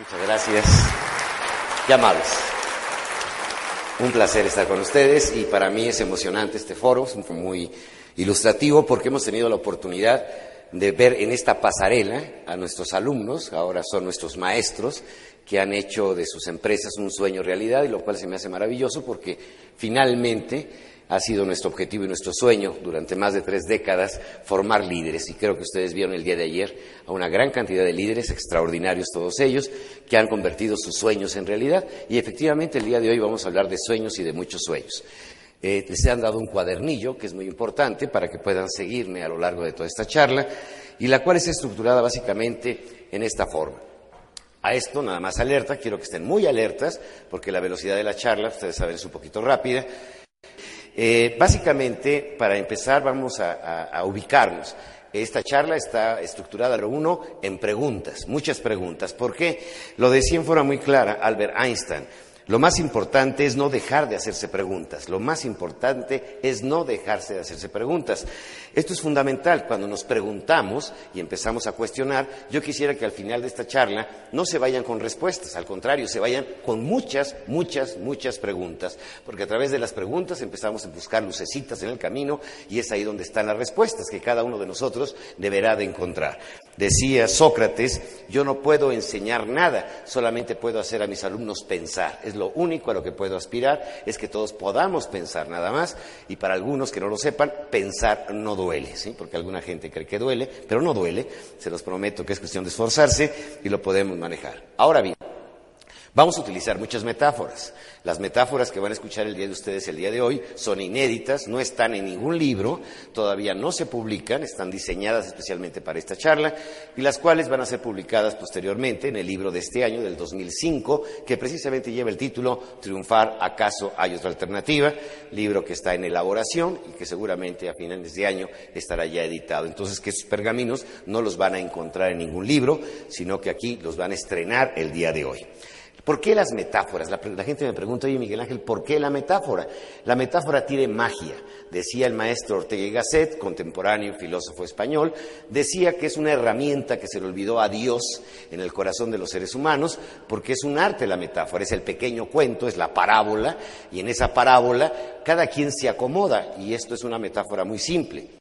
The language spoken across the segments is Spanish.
Muchas gracias. Qué amables. Un placer estar con ustedes y para mí es emocionante este foro, es muy ilustrativo porque hemos tenido la oportunidad de ver en esta pasarela a nuestros alumnos, ahora son nuestros maestros, que han hecho de sus empresas un sueño realidad y lo cual se me hace maravilloso porque finalmente ha sido nuestro objetivo y nuestro sueño durante más de tres décadas formar líderes. Y creo que ustedes vieron el día de ayer a una gran cantidad de líderes, extraordinarios todos ellos, que han convertido sus sueños en realidad. Y efectivamente el día de hoy vamos a hablar de sueños y de muchos sueños. Eh, les han dado un cuadernillo que es muy importante para que puedan seguirme a lo largo de toda esta charla y la cual es estructurada básicamente en esta forma. A esto, nada más alerta, quiero que estén muy alertas, porque la velocidad de la charla, ustedes saben, es un poquito rápida. Eh, básicamente, para empezar, vamos a, ubicarnos. Esta charla está estructurada, lo uno, en preguntas, muchas preguntas. ¿Por qué? Lo decía en forma muy clara Albert Einstein. Lo más importante es no dejar de hacerse preguntas. Lo más importante es no dejarse de hacerse preguntas. Esto es fundamental. Cuando nos preguntamos y empezamos a cuestionar, yo quisiera que al final de esta charla no se vayan con respuestas, al contrario, se vayan con muchas, muchas, muchas preguntas. Porque a través de las preguntas empezamos a buscar lucecitas en el camino y es ahí donde están las respuestas que cada uno de nosotros deberá de encontrar. Decía Sócrates, yo no puedo enseñar nada, solamente puedo hacer a mis alumnos pensar lo único a lo que puedo aspirar es que todos podamos pensar nada más y para algunos que no lo sepan, pensar no duele, ¿sí? porque alguna gente cree que duele, pero no duele, se los prometo que es cuestión de esforzarse y lo podemos manejar. Ahora bien, Vamos a utilizar muchas metáforas. Las metáforas que van a escuchar el día de ustedes el día de hoy son inéditas, no están en ningún libro, todavía no se publican, están diseñadas especialmente para esta charla y las cuales van a ser publicadas posteriormente en el libro de este año, del 2005, que precisamente lleva el título Triunfar, ¿acaso hay otra alternativa? Libro que está en elaboración y que seguramente a finales de año estará ya editado. Entonces, que esos pergaminos no los van a encontrar en ningún libro, sino que aquí los van a estrenar el día de hoy. ¿Por qué las metáforas? La, gente me pregunta, oye Miguel Ángel, ¿por qué la metáfora? La metáfora tiene magia. Decía el maestro Ortega y Gasset, contemporáneo filósofo español, decía que es una herramienta que se le olvidó a Dios en el corazón de los seres humanos, porque es un arte la metáfora, es el pequeño cuento, es la parábola, y en esa parábola cada quien se acomoda, y esto es una metáfora muy simple.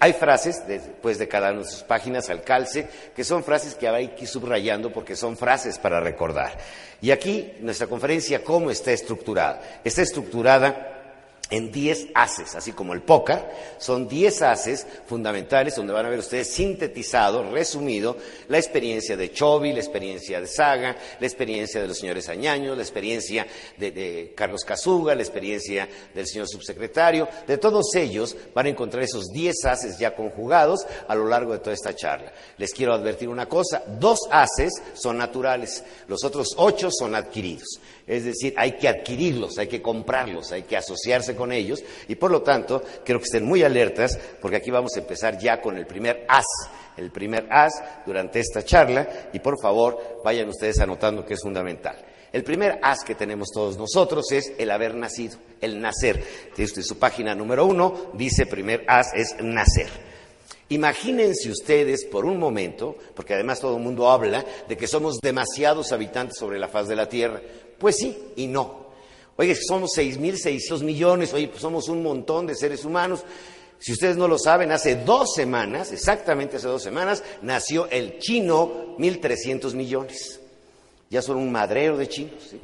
Hay frases, después de cada una de sus páginas al calce, que son frases que hay que ir subrayando porque son frases para recordar. Y aquí nuestra conferencia, ¿cómo está estructurada? Está estructurada en 10 haces, así como el póker, son 10 haces fundamentales donde van a ver ustedes sintetizado, resumido, la experiencia de Chovy, la experiencia de Saga, la experiencia de los señores Añaños, la experiencia de, Carlos Casuga, la experiencia del señor subsecretario, de todos ellos van a encontrar esos 10 haces ya conjugados a lo largo de toda esta charla. Les quiero advertir una cosa, dos haces son naturales, los otros ocho son adquiridos. Es decir, hay que adquirirlos, hay que comprarlos, hay que asociarse con ellos y por lo tanto quiero que estén muy alertas porque aquí vamos a empezar ya con el primer as, el primer as durante esta charla y por favor vayan ustedes anotando que es fundamental. El primer as que tenemos todos nosotros es el haber nacido, el nacer. Desde su página número uno dice primer as es nacer. Imagínense ustedes por un momento, porque además todo el mundo habla de que somos demasiados habitantes sobre la faz de la Tierra. Pues sí y no. Oye, somos 6.600 millones, oye, pues somos un montón de seres humanos. Si ustedes no lo saben, hace dos semanas, exactamente hace dos semanas, nació el chino 1.300 millones. Ya son un madrero de chinos.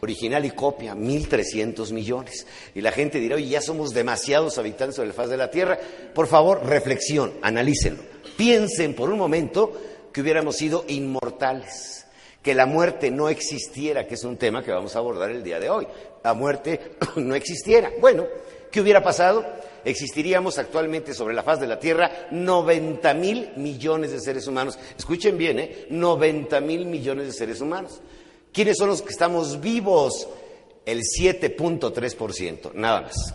Original y copia, 1.300 millones. Y la gente dirá, oye, ya somos demasiados habitantes sobre la faz de la Tierra. Por favor, reflexión, analícenlo. Piensen por un momento que hubiéramos sido inmortales que la muerte no existiera, que es un tema que vamos a abordar el día de hoy. La muerte no existiera. Bueno, ¿qué hubiera pasado? Existiríamos actualmente sobre la faz de la Tierra 90 mil millones de seres humanos. Escuchen bien, ¿eh? 90 mil millones de seres humanos. ¿Quiénes son los que estamos vivos? El 7.3%, nada más.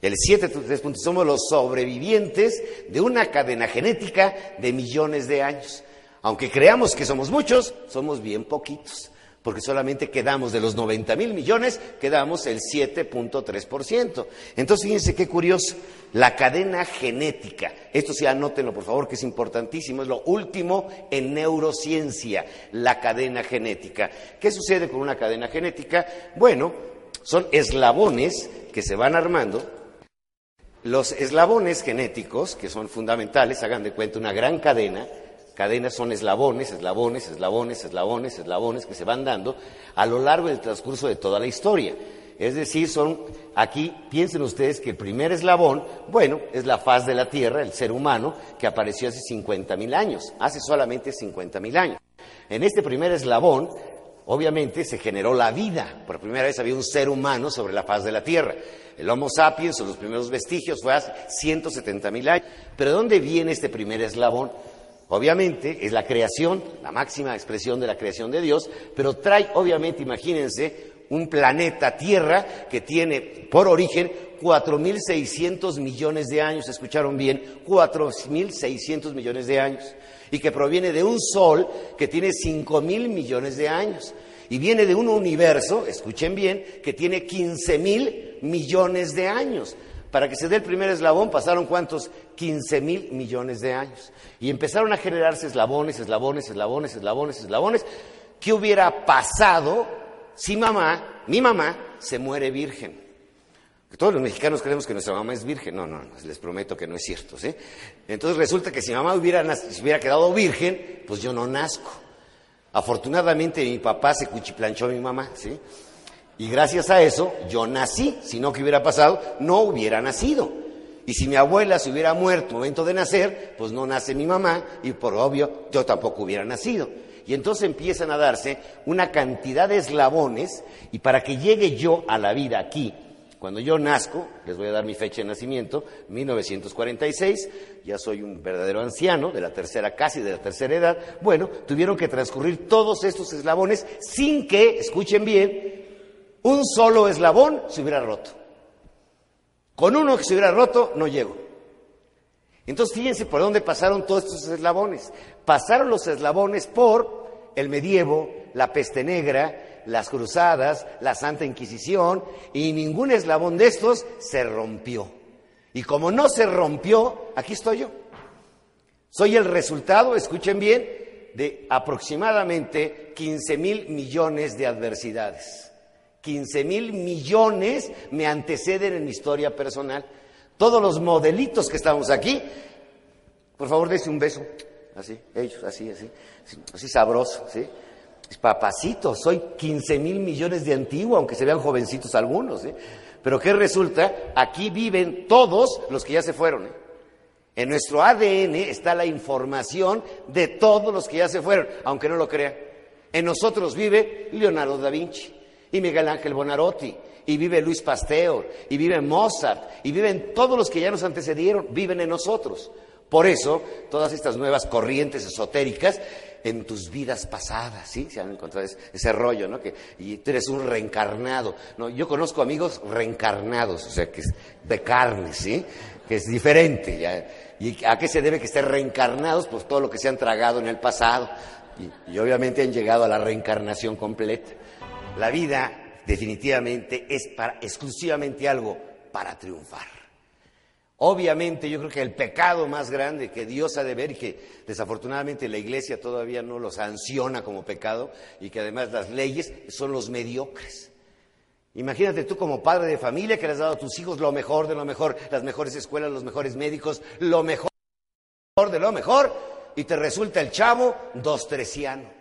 El 7.3% somos los sobrevivientes de una cadena genética de millones de años. Aunque creamos que somos muchos, somos bien poquitos. porque solamente quedamos de los 90 mil millones, quedamos el 7.3%. Entonces, fíjense qué curioso, la cadena genética, esto sí anótenlo por favor, que es importantísimo, es lo último en neurociencia, la cadena genética. ¿Qué sucede con una cadena genética? Bueno, son eslabones que se van armando. Los eslabones genéticos, que son fundamentales, hagan de cuenta una gran cadena, Cadenas son eslabones, eslabones, eslabones, eslabones, eslabones que se van dando a lo largo del transcurso de toda la historia. Es decir, son aquí, piensen ustedes que el primer eslabón, bueno, es la faz de la Tierra, el ser humano, que apareció hace 50 mil años, hace solamente 50 mil años. En este primer eslabón, obviamente, se generó la vida. Por primera vez había un ser humano sobre la faz de la Tierra. El Homo sapiens, o los primeros vestigios, fue hace 170 mil años. Pero ¿de dónde viene este primer eslabón? Obviamente es la creación, la máxima expresión de la creación de Dios, pero trae, obviamente, imagínense, un planeta Tierra que tiene por origen 4.600 millones de años, escucharon bien, 4.600 millones de años, y que proviene de un Sol que tiene 5.000 millones de años, y viene de un universo, escuchen bien, que tiene 15.000 millones de años. Para que se dé el primer eslabón pasaron cuántos? 15 mil millones de años. Y empezaron a generarse eslabones, eslabones, eslabones, eslabones, eslabones. ¿Qué hubiera pasado si mamá, mi mamá, se muere virgen? Todos los mexicanos creemos que nuestra mamá es virgen. No, no, les prometo que no es cierto. ¿sí? Entonces resulta que si mamá hubiera, hubiera quedado virgen, pues yo no nazco. Afortunadamente mi papá se cuchiplanchó a mi mamá, ¿sí? Y gracias a eso yo nací, si no que hubiera pasado, no hubiera nacido. Y si mi abuela se hubiera muerto momento de nacer, pues no nace mi mamá y por obvio yo tampoco hubiera nacido. Y entonces empiezan a darse una cantidad de eslabones y para que llegue yo a la vida aquí, cuando yo nazco, les voy a dar mi fecha de nacimiento, 1946, ya soy un verdadero anciano de la tercera, casi de la tercera edad, bueno, tuvieron que transcurrir todos estos eslabones sin que, escuchen bien, un solo eslabón se hubiera roto. Con uno que se hubiera roto, no llego. Entonces fíjense por dónde pasaron todos estos eslabones. Pasaron los eslabones por el medievo, la peste negra, las cruzadas, la Santa Inquisición, y ningún eslabón de estos se rompió. Y como no se rompió, aquí estoy yo. Soy el resultado, escuchen bien, de aproximadamente 15 mil millones de adversidades. 15 mil millones me anteceden en mi historia personal. Todos los modelitos que estamos aquí, por favor, dése un beso. Así, ellos, así, así, así sabroso, ¿sí? Papacito, soy 15 mil millones de antiguo, aunque se vean jovencitos algunos, ¿sí? Pero ¿qué resulta? Aquí viven todos los que ya se fueron, ¿eh? En nuestro ADN está la información de todos los que ya se fueron, aunque no lo crean. En nosotros vive Leonardo da Vinci, y Miguel Ángel Bonarotti, y vive Luis Pasteur, y vive Mozart, y viven todos los que ya nos antecedieron, viven en nosotros. Por eso, todas estas nuevas corrientes esotéricas en tus vidas pasadas, ¿sí? Se han encontrado ese, rollo, ¿no? Que, y tú eres un reencarnado. No, yo conozco amigos reencarnados, o sea, que es de carne, ¿sí? Que es diferente. Ya. ¿Y a qué se debe que estén reencarnados? Pues todo lo que se han tragado en el pasado. y obviamente han llegado a la reencarnación completa. La vida definitivamente es para, exclusivamente algo para triunfar. Obviamente yo creo que el pecado más grande que Dios ha de ver y que desafortunadamente la iglesia todavía no lo sanciona como pecado y que además las leyes son los mediocres. Imagínate tú como padre de familia que le has dado a tus hijos lo mejor de lo mejor, las mejores escuelas, los mejores médicos, lo mejor de lo mejor, y te resulta el chavo dos tresiano.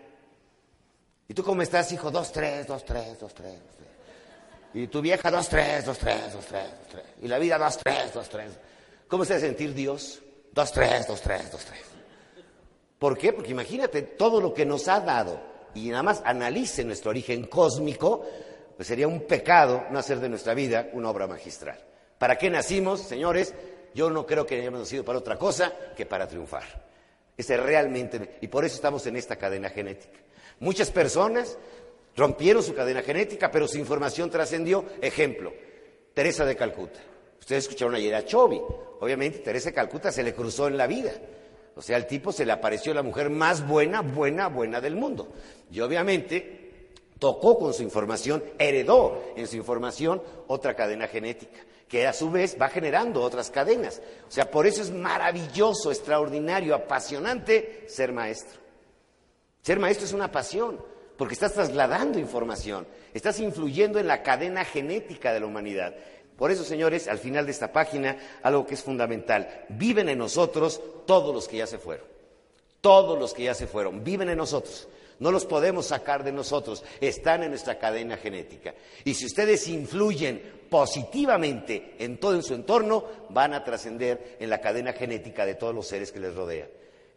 ¿Y tú cómo estás, hijo? Dos, tres, dos, tres, dos, tres, dos, tres. Y tu vieja, dos, tres, dos, tres, dos, tres, dos, tres. Y la vida, dos, tres, dos, tres. ¿Cómo se debe sentir Dios? Dos, tres, dos, tres, dos, tres. ¿Por qué? Porque imagínate todo lo que nos ha dado y nada más analice nuestro origen cósmico, pues sería un pecado no hacer de nuestra vida una obra magistral. ¿Para qué nacimos, señores? Yo no creo que hayamos nacido para otra cosa que para triunfar. Ese realmente, y por eso estamos en esta cadena genética. Muchas personas rompieron su cadena genética, pero su información trascendió. Ejemplo, Teresa de Calcuta. Ustedes escucharon ayer a Chovy. Obviamente, Teresa de Calcuta se le cruzó en la vida. O sea, al tipo se le apareció la mujer más buena, buena, buena del mundo. Y obviamente, tocó con su información, heredó en su información otra cadena genética, que a su vez va generando otras cadenas. O sea, por eso es maravilloso, extraordinario, apasionante ser maestro. Ser maestro es una pasión, porque estás trasladando información, estás influyendo en la cadena genética de la humanidad. Por eso, señores, al final de esta página, algo que es fundamental, viven en nosotros todos los que ya se fueron. Todos los que ya se fueron, viven en nosotros. No los podemos sacar de nosotros, están en nuestra cadena genética. Y si ustedes influyen positivamente en todo en su entorno, van a trascender en la cadena genética de todos los seres que les rodean.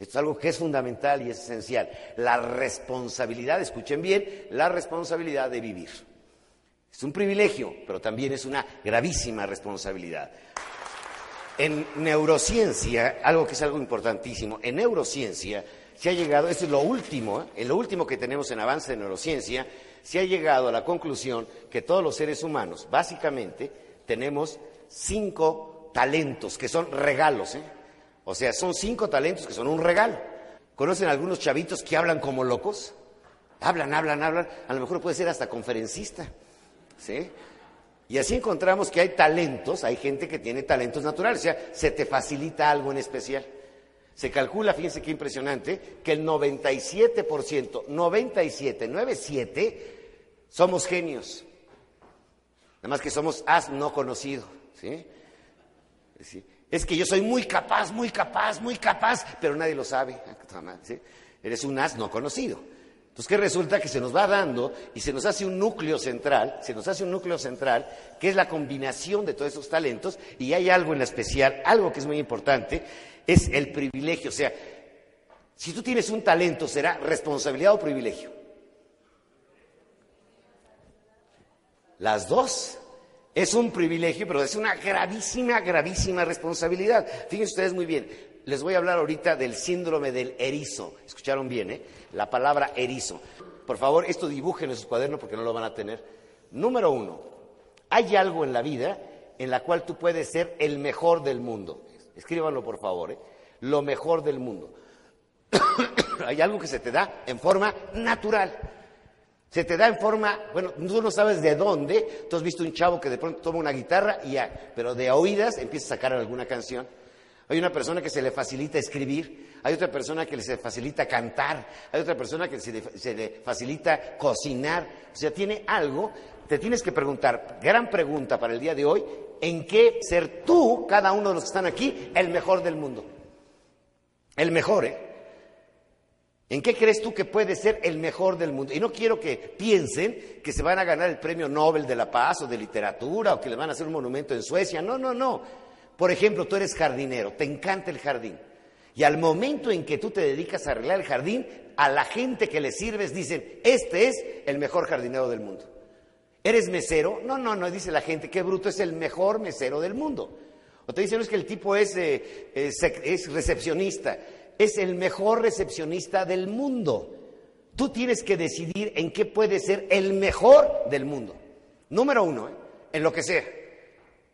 Esto es algo que es fundamental y es esencial. La responsabilidad, escuchen bien, la responsabilidad de vivir. Es un privilegio, pero también es una gravísima responsabilidad. En neurociencia, algo que es algo importantísimo, en neurociencia se ha llegado, esto es lo último, ¿eh? lo último que tenemos en avance de neurociencia, se ha llegado a la conclusión que todos los seres humanos, básicamente, tenemos cinco talentos que son regalos, ¿eh? O sea, son cinco talentos que son un regalo. ¿Conocen algunos chavitos que hablan como locos? Hablan, hablan, hablan. A lo mejor puede ser hasta conferencista. ¿Sí? Y así encontramos que hay talentos, hay gente que tiene talentos naturales, o sea, se te facilita algo en especial. Se calcula, fíjense qué impresionante, que el 97%, 97, 97, somos genios. Nada más que somos as no conocido. ¿sí? ¿sí? Es que yo soy muy capaz, muy capaz, muy capaz, pero nadie lo sabe. Eres un as no conocido. Entonces, ¿qué resulta? Que se nos va dando y se nos hace un núcleo central, se nos hace un núcleo central, que es la combinación de todos esos talentos, y hay algo en especial, algo que es muy importante, es el privilegio. O sea, si tú tienes un talento, ¿será responsabilidad o privilegio? Las dos. Es un privilegio, pero es una gravísima, gravísima responsabilidad. Fíjense ustedes muy bien, les voy a hablar ahorita del síndrome del erizo. ¿Escucharon bien, eh? La palabra erizo. Por favor, esto dibujen en sus cuadernos porque no lo van a tener. Número uno, hay algo en la vida en la cual tú puedes ser el mejor del mundo. Escríbanlo, por favor, ¿eh? Lo mejor del mundo. hay algo que se te da en forma natural. Se te da en forma, bueno, tú no sabes de dónde, tú has visto un chavo que de pronto toma una guitarra y ya, pero de oídas empieza a sacar alguna canción. Hay una persona que se le facilita escribir, hay otra persona que se le facilita cantar, hay otra persona que se le, se le facilita cocinar. O sea, tiene algo, te tienes que preguntar, gran pregunta para el día de hoy, ¿en qué ser tú, cada uno de los que están aquí, el mejor del mundo? El mejor, ¿eh? ¿En qué crees tú que puede ser el mejor del mundo? Y no quiero que piensen que se van a ganar el premio Nobel de la Paz o de literatura o que le van a hacer un monumento en Suecia. No, no, no. Por ejemplo, tú eres jardinero, te encanta el jardín. Y al momento en que tú te dedicas a arreglar el jardín, a la gente que le sirves dicen, este es el mejor jardinero del mundo. ¿Eres mesero? No, no, no, dice la gente, qué bruto, es el mejor mesero del mundo. O te dicen, no es que el tipo es, eh, es recepcionista es el mejor recepcionista del mundo. Tú tienes que decidir en qué puede ser el mejor del mundo. Número uno, ¿eh? en lo que sea.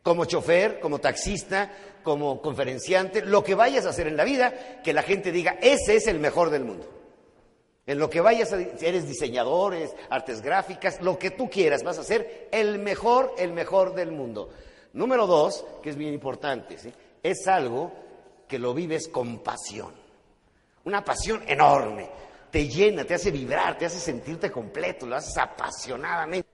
Como chofer, como taxista, como conferenciante, lo que vayas a hacer en la vida, que la gente diga, ese es el mejor del mundo. En lo que vayas a eres diseñadores, artes gráficas, lo que tú quieras, vas a ser el mejor, el mejor del mundo. Número dos, que es bien importante, es algo que lo vives con pasión. Una pasión enorme. Te llena, te hace vibrar, te hace sentirte completo, lo haces apasionadamente.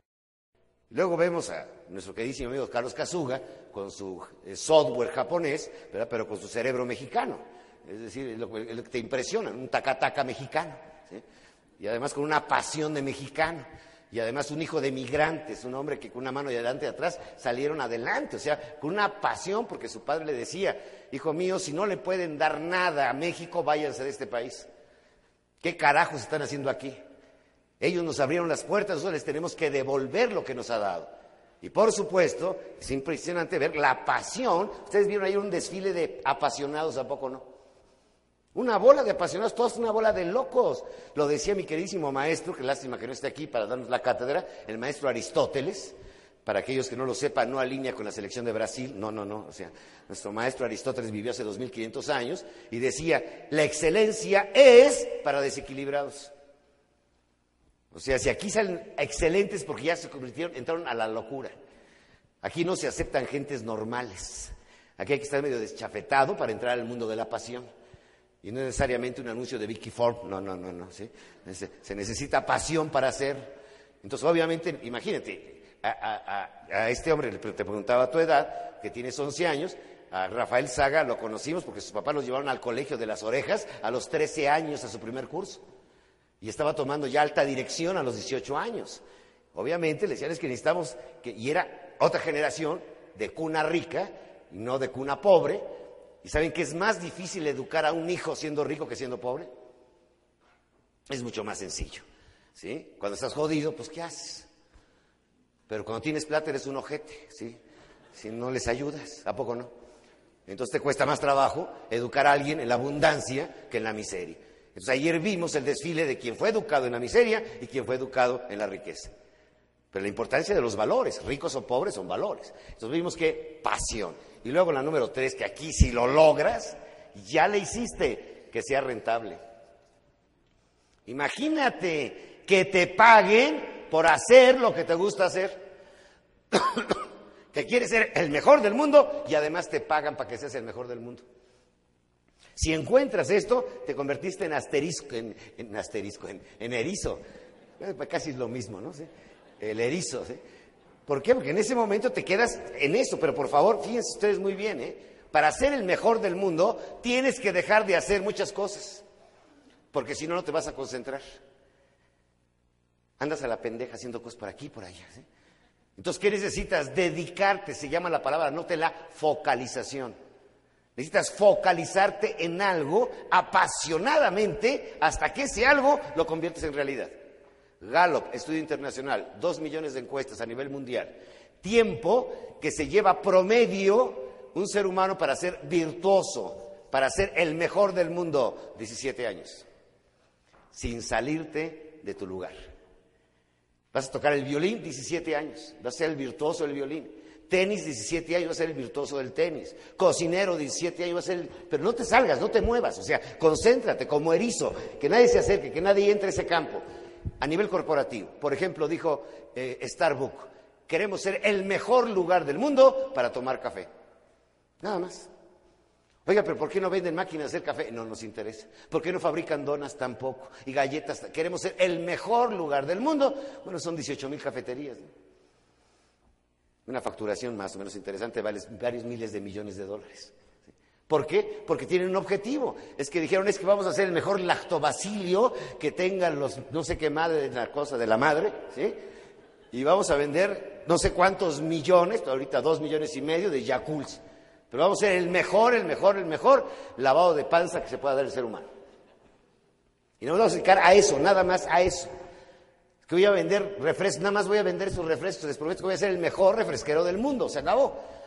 Luego vemos a nuestro queridísimo amigo Carlos Kazuga con su eh, software japonés, pero con su cerebro mexicano. Es decir, lo, que te impresiona, un tacataca mexicano. Y además con una pasión de mexicano. Y además un hijo de migrantes, un hombre que con una mano de adelante y atrás salieron adelante. O sea, con una pasión, porque su padre le decía, hijo mío, si no le pueden dar nada a México, váyanse de este país. ¿Qué carajos están haciendo aquí? Ellos nos abrieron las puertas, nosotros les tenemos que devolver lo que nos ha dado. Y por supuesto, es impresionante ver la pasión. Ustedes vieron ahí un desfile de apasionados, ¿a poco no? Una bola de apasionados, todos una bola de locos. Lo decía mi queridísimo maestro, que lástima que no esté aquí para darnos la cátedra, el maestro Aristóteles. Para aquellos que no lo sepan, no alinea con la selección de Brasil, no, no, no. O sea, nuestro maestro Aristóteles vivió hace 2500 años y decía, la excelencia es para desequilibrados. O sea, si aquí salen excelentes porque ya se convirtieron, entraron a la locura. Aquí no se aceptan gentes normales. Aquí hay que estar medio deschafetado para entrar al mundo de la pasión. Y no necesariamente un anuncio de Vicky Ford, no, no, no, no. ¿sí? Se necesita pasión para hacer. Entonces, obviamente, imagínate, a, este hombre, te preguntaba tu edad, que tienes 11 años, a Rafael Saga lo conocimos porque sus papás los llevaron al colegio de las orejas a los 13 años a su primer curso. Y estaba tomando ya alta dirección a los 18 años. Obviamente le decían es que necesitamos, que, y era otra generación de cuna rica no de cuna pobre. ¿Y saben que es más difícil educar a un hijo siendo rico que siendo pobre? Es mucho más sencillo. ¿sí? Cuando estás jodido, pues ¿qué haces? Pero cuando tienes plata eres un ojete, ¿sí? Si no les ayudas, ¿a poco no? Entonces te cuesta más trabajo educar a alguien en la abundancia que en la miseria. Entonces ayer vimos el desfile de quien fue educado en la miseria y quien fue educado en la riqueza. Pero la importancia de los valores, ricos o pobres, son valores. Entonces vimos que pasión. Y luego la número tres, que aquí si lo logras, ya le hiciste que sea rentable. Imagínate que te paguen por hacer lo que te gusta hacer. que quieres ser el mejor del mundo y además te pagan para que seas el mejor del mundo. Si encuentras esto, te convertiste en asterisco, en, asterisco, en, erizo. Eh, pues casi es lo mismo, ¿no? El erizo. ¿sí? ¿Por qué? Porque en ese momento te quedas en eso. Pero por favor, fíjense ustedes muy bien, ¿eh? Para ser el mejor del mundo, tienes que dejar de hacer muchas cosas. Porque si no, no te vas a concentrar. Andas a la pendeja haciendo cosas por aquí y por allá. ¿sí? Entonces, ¿qué necesitas? Dedicarte, se llama la palabra, note la focalización. Necesitas focalizarte en algo apasionadamente hasta que ese algo lo conviertes en realidad. Gallup, estudio internacional, dos millones de encuestas a nivel mundial. Tiempo que se lleva promedio un ser humano para ser virtuoso, para ser el mejor del mundo, 17 años, sin salirte de tu lugar. Vas a tocar el violín, 17 años, vas a ser el virtuoso del violín. Tenis, 17 años, vas a ser el virtuoso del tenis. Cocinero, 17 años, vas a ser el... Pero no te salgas, no te muevas, o sea, concéntrate como erizo, que nadie se acerque, que nadie entre a ese campo. A nivel corporativo, por ejemplo, dijo eh, Starbucks, queremos ser el mejor lugar del mundo para tomar café. Nada más. Oiga, pero ¿por qué no venden máquinas de hacer café? No nos interesa. ¿Por qué no fabrican donas tampoco? Y galletas. Queremos ser el mejor lugar del mundo. Bueno, son 18 mil cafeterías. Una facturación más o menos interesante vale varios miles de millones de dólares. ¿Por qué? Porque tienen un objetivo. Es que dijeron, es que vamos a hacer el mejor lactobacilio que tengan los no sé qué madre de la cosa de la madre, ¿sí? Y vamos a vender no sé cuántos millones, ahorita dos millones y medio de Yakults. Pero vamos a ser el mejor, el mejor, el mejor lavado de panza que se pueda dar el ser humano. Y nos vamos a dedicar a eso, nada más a eso. que voy a vender refrescos, nada más voy a vender esos refrescos, les prometo que voy a ser el mejor refresquero del mundo, se acabó.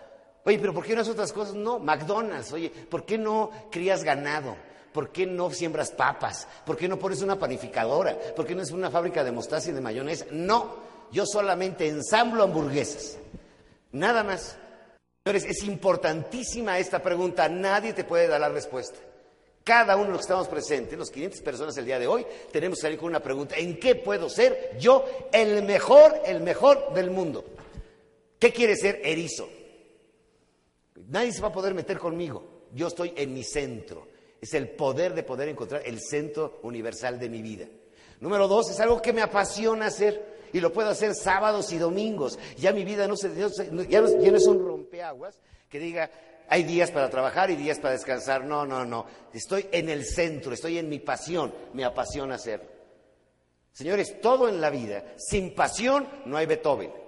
Oye, pero ¿por qué no haces otras cosas? No, McDonald's, oye, ¿por qué no crías ganado? ¿Por qué no siembras papas? ¿Por qué no pones una panificadora? ¿Por qué no es una fábrica de mostaza y de mayonesa? No, yo solamente ensamblo hamburguesas. Nada más. Señores, es importantísima esta pregunta, nadie te puede dar la respuesta. Cada uno de los que estamos presentes, los 500 personas el día de hoy, tenemos que salir con una pregunta, ¿en qué puedo ser yo el mejor, el mejor del mundo? ¿Qué quiere ser erizo? Nadie se va a poder meter conmigo, yo estoy en mi centro. Es el poder de poder encontrar el centro universal de mi vida. Número dos, es algo que me apasiona hacer y lo puedo hacer sábados y domingos. Ya mi vida no, se, ya, no, es un rompeaguas que diga, hay días para trabajar y días para descansar. No, no, no. Estoy en el centro, estoy en mi pasión, me apasiona hacer. Señores, todo en la vida, sin pasión no hay Beethoven.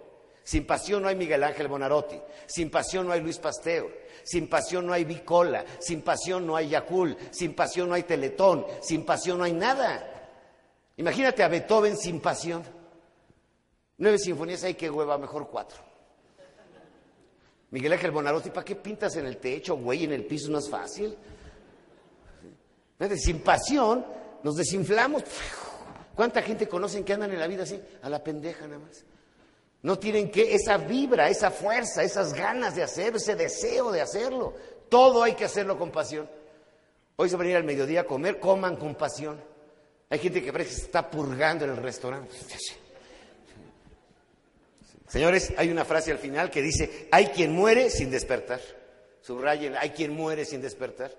Sin pasión no hay Miguel Ángel Bonarotti. Sin pasión no hay Luis Pasteur. Sin pasión no hay Bicola. Sin pasión no hay Yakul. Sin pasión no hay Teletón. Sin pasión no hay nada. Imagínate a Beethoven sin pasión. Nueve sinfonías hay que hueva, mejor cuatro. Miguel Ángel Bonarotti, ¿para qué pintas en el techo, güey, en el piso? No es fácil. Sin pasión, nos desinflamos. ¿Cuánta gente conocen que andan en la vida así? A la pendeja nada más. No tienen que esa vibra, esa fuerza, esas ganas de hacerlo, ese deseo de hacerlo. Todo hay que hacerlo con pasión. Hoy se van a ir al mediodía a comer, coman con pasión. Hay gente que parece que se está purgando en el restaurante. Señores, hay una frase al final que dice, hay quien muere sin despertar. Subrayen, hay quien muere sin despertar.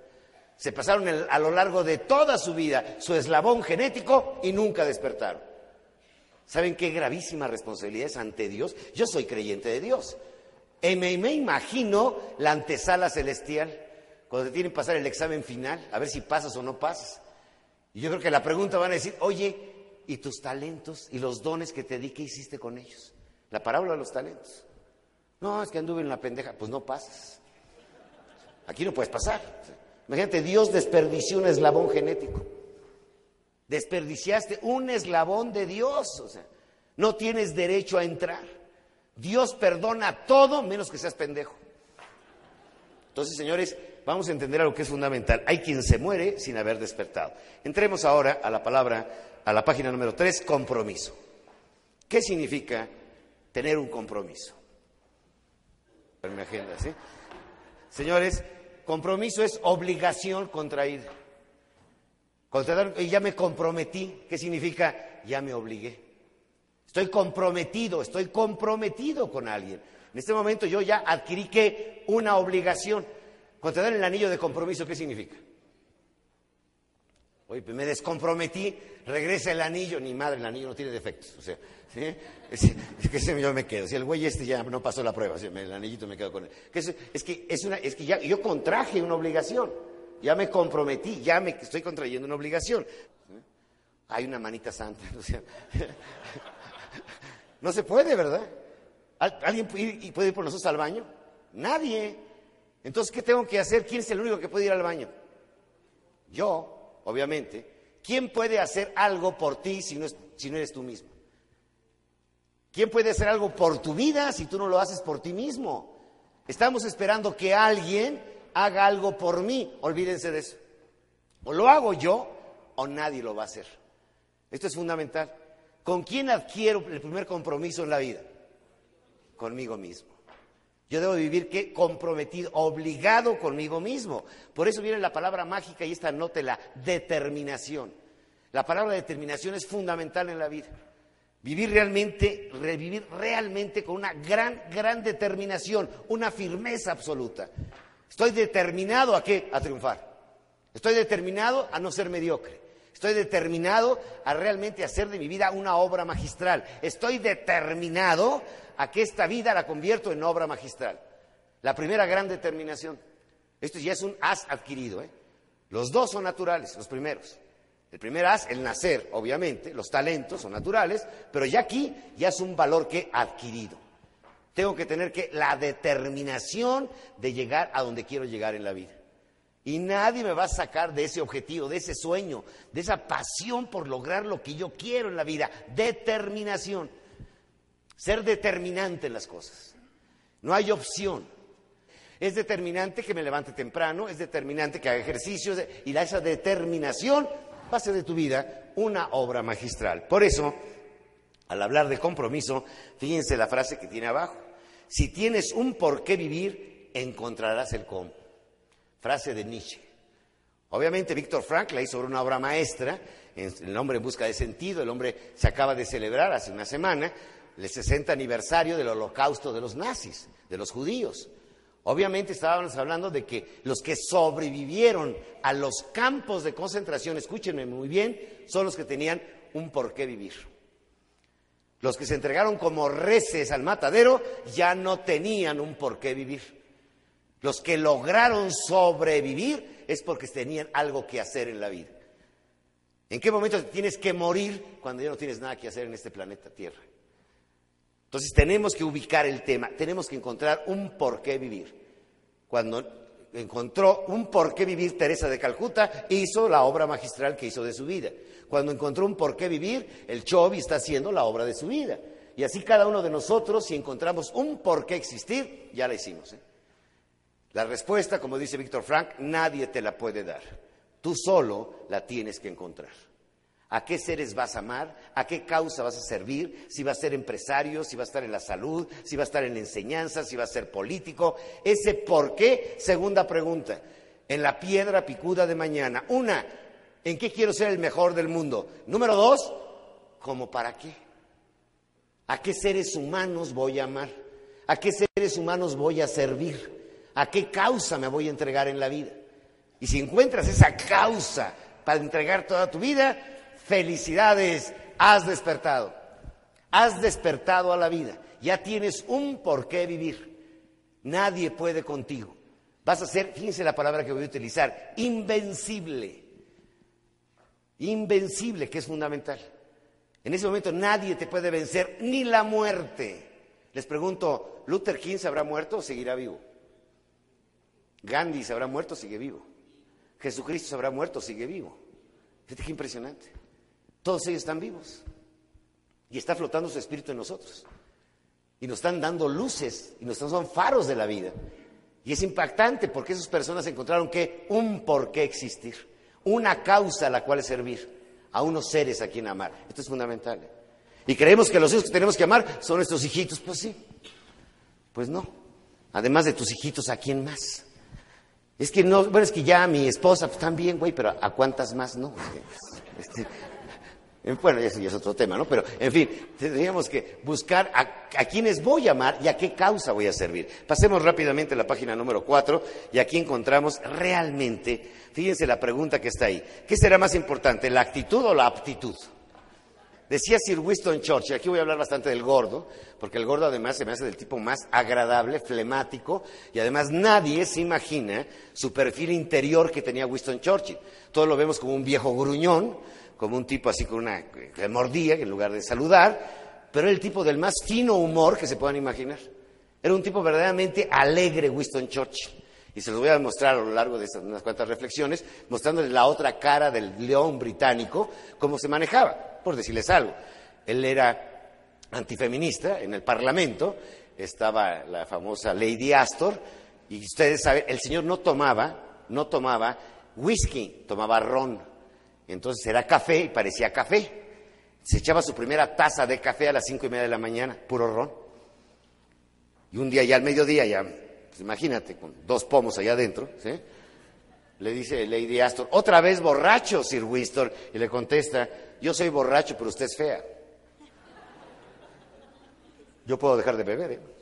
Se pasaron a lo largo de toda su vida su eslabón genético y nunca despertaron. ¿Saben qué gravísima responsabilidad es ante Dios? Yo soy creyente de Dios. Y me, me imagino la antesala celestial, cuando te tienen que pasar el examen final, a ver si pasas o no pasas. Y yo creo que la pregunta van a decir, oye, ¿y tus talentos y los dones que te di, qué hiciste con ellos? La parábola de los talentos. No, es que anduve en la pendeja, pues no pasas. Aquí no puedes pasar. Imagínate, Dios desperdició un eslabón genético. Desperdiciaste un eslabón de Dios. O sea, no tienes derecho a entrar. Dios perdona todo menos que seas pendejo. Entonces, señores, vamos a entender algo que es fundamental. Hay quien se muere sin haber despertado. Entremos ahora a la palabra, a la página número 3, compromiso. ¿Qué significa tener un compromiso? En mi agenda, ¿sí? Señores, compromiso es obligación contraída. Y ya me comprometí, ¿qué significa? Ya me obligué. Estoy comprometido, estoy comprometido con alguien. En este momento yo ya adquirí que una obligación. Dan el anillo de compromiso, ¿qué significa? Oye, pues me descomprometí, regresa el anillo, ni madre, el anillo no tiene defectos. O sea, es, que yo me quedo. Si el güey este ya no pasó la prueba, el anillito me quedo con él. es, que, es, una, es que ya, yo contraje una obligación, ya me comprometí, ya me estoy contrayendo una obligación. Hay una manita santa. O sea, no se puede, ¿verdad? ¿Alguien puede ir, por nosotros al baño? Nadie. Entonces, ¿qué tengo que hacer? ¿Quién es el único que puede ir al baño? Yo, obviamente. ¿Quién puede hacer algo por ti si no, si no eres tú mismo? ¿Quién puede hacer algo por tu vida si tú no lo haces por ti mismo? Estamos esperando que alguien haga algo por mí. Olvídense de eso. O lo hago yo o nadie lo va a hacer. Esto es fundamental. ¿Con quién adquiero el primer compromiso en la vida? Conmigo mismo. Yo debo vivir ¿qué? comprometido, obligado conmigo mismo. Por eso viene la palabra mágica y esta la determinación. La palabra determinación es fundamental en la vida. Vivir realmente, revivir realmente con una gran, gran determinación, una firmeza absoluta. Estoy determinado a qué? A triunfar. Estoy determinado a no ser mediocre. Estoy determinado a realmente hacer de mi vida una obra magistral. Estoy determinado a que esta vida la convierto en obra magistral. La primera gran determinación. Esto ya es un as adquirido. ¿eh? Los dos son naturales, los primeros. El primer as, el nacer, obviamente, los talentos son naturales, pero ya aquí ya es un valor que adquirido. Tengo que tener que la determinación de llegar a donde quiero llegar en la vida. Y nadie me va a sacar de ese objetivo, de ese sueño, de esa pasión por lograr lo que yo quiero en la vida. Determinación. Ser determinante en las cosas. No hay opción. Es determinante que me levante temprano, es determinante que haga ejercicios y esa determinación va a de tu vida una obra magistral. Por eso, al hablar de compromiso, fíjense la frase que tiene abajo. Si tienes un por qué vivir, encontrarás el cómo frase de Nietzsche. Obviamente Víctor Frank la hizo sobre una obra maestra, El hombre en busca de sentido, el hombre se acaba de celebrar hace una semana el 60 aniversario del holocausto de los nazis, de los judíos. Obviamente estábamos hablando de que los que sobrevivieron a los campos de concentración, escúchenme muy bien, son los que tenían un por qué vivir. Los que se entregaron como reces al matadero ya no tenían un por qué vivir. Los que lograron sobrevivir es porque tenían algo que hacer en la vida. ¿En qué momento tienes que morir cuando ya no tienes nada que hacer en este planeta Tierra? Entonces tenemos que ubicar el tema, tenemos que encontrar un por qué vivir. Cuando encontró un por qué vivir Teresa de Calcuta, hizo la obra magistral que hizo de su vida. Cuando encontró un por qué vivir, el Chobi está haciendo la obra de su vida. Y así cada uno de nosotros, si encontramos un por qué existir, ya la hicimos. ¿eh? La respuesta, como dice Víctor Frank, nadie te la puede dar. Tú solo la tienes que encontrar. ¿A qué seres vas a amar? ¿A qué causa vas a servir? Si vas a ser empresario, si vas a estar en la salud, si vas a estar en la enseñanza, si vas a ser político. Ese por qué, segunda pregunta. En la piedra picuda de mañana. Una, ¿En qué quiero ser el mejor del mundo? Número dos, ¿cómo para qué? ¿A qué seres humanos voy a amar? ¿A qué seres humanos voy a servir? ¿A qué causa me voy a entregar en la vida? Y si encuentras esa causa para entregar toda tu vida, felicidades, has despertado. Has despertado a la vida. Ya tienes un por qué vivir. Nadie puede contigo. Vas a ser, fíjense la palabra que voy a utilizar, invencible. Invencible, que es fundamental. En ese momento nadie te puede vencer, ni la muerte. Les pregunto, ¿Luther King se habrá muerto o seguirá vivo? ¿Gandhi se habrá muerto o sigue vivo? ¿Jesucristo se habrá muerto o sigue vivo? Fíjate qué impresionante. Todos ellos están vivos. Y está flotando su espíritu en nosotros. Y nos están dando luces y nos son faros de la vida. Y es impactante porque esas personas encontraron que un por qué existir, una causa a la cual servir, a unos seres a quien amar. Esto es fundamental. Y creemos que los hijos que tenemos que amar son nuestros hijitos. Pues sí. Pues no. Además de tus hijitos, ¿a quién más? Es que no, bueno, es que ya mi esposa, pues también, güey, pero ¿a cuántas más no? Este, bueno, eso ya es otro tema, ¿no? Pero, en fin, tendríamos que buscar a, a quiénes voy a amar y a qué causa voy a servir. Pasemos rápidamente a la página número 4 y aquí encontramos realmente, fíjense la pregunta que está ahí. ¿Qué será más importante, la actitud o la aptitud? Decía Sir Winston Churchill, aquí voy a hablar bastante del gordo, porque el gordo además se me hace del tipo más agradable, flemático, y además nadie se imagina su perfil interior que tenía Winston Churchill. Todos lo vemos como un viejo gruñón, como un tipo así con una que mordía en lugar de saludar, pero era el tipo del más fino humor que se puedan imaginar. Era un tipo verdaderamente alegre, Winston Churchill. Y se los voy a mostrar a lo largo de estas unas cuantas reflexiones, mostrándoles la otra cara del león británico, cómo se manejaba, por decirles algo. Él era antifeminista en el Parlamento, estaba la famosa Lady Astor, y ustedes saben, el señor no tomaba, no tomaba whisky, tomaba ron. Entonces era café y parecía café. Se echaba su primera taza de café a las cinco y media de la mañana, puro ron. Y un día ya al mediodía, ya, pues imagínate, con dos pomos allá adentro, le dice Lady Astor, otra vez borracho, Sir Winston, y le contesta, yo soy borracho, pero usted es fea. Yo puedo dejar de beber, ¿eh?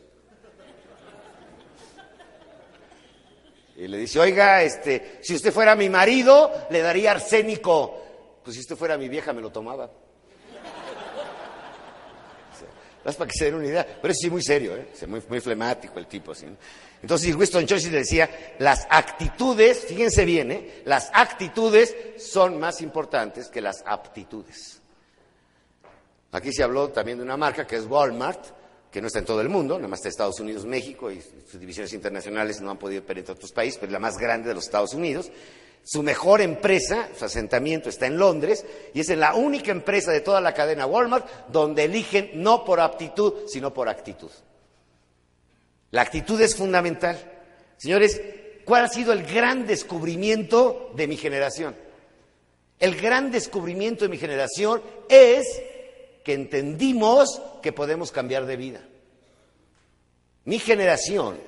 Y le dice, oiga, este, si usted fuera mi marido, le daría arsénico. Pues si usted fuera mi vieja, me lo tomaba. Es para que se den una idea. Pero es sí muy serio, ¿eh? muy, muy flemático el tipo. ¿sí? Entonces Winston Churchill decía, las actitudes, fíjense bien, ¿eh? las actitudes son más importantes que las aptitudes. Aquí se habló también de una marca que es Walmart, que no está en todo el mundo, nada más está Estados Unidos, México y sus divisiones internacionales no han podido penetrar otros países, pero es la más grande de los Estados Unidos. Su mejor empresa, su asentamiento está en Londres y es la única empresa de toda la cadena Walmart donde eligen no por aptitud, sino por actitud. La actitud es fundamental. Señores, ¿cuál ha sido el gran descubrimiento de mi generación? El gran descubrimiento de mi generación es que entendimos que podemos cambiar de vida. Mi generación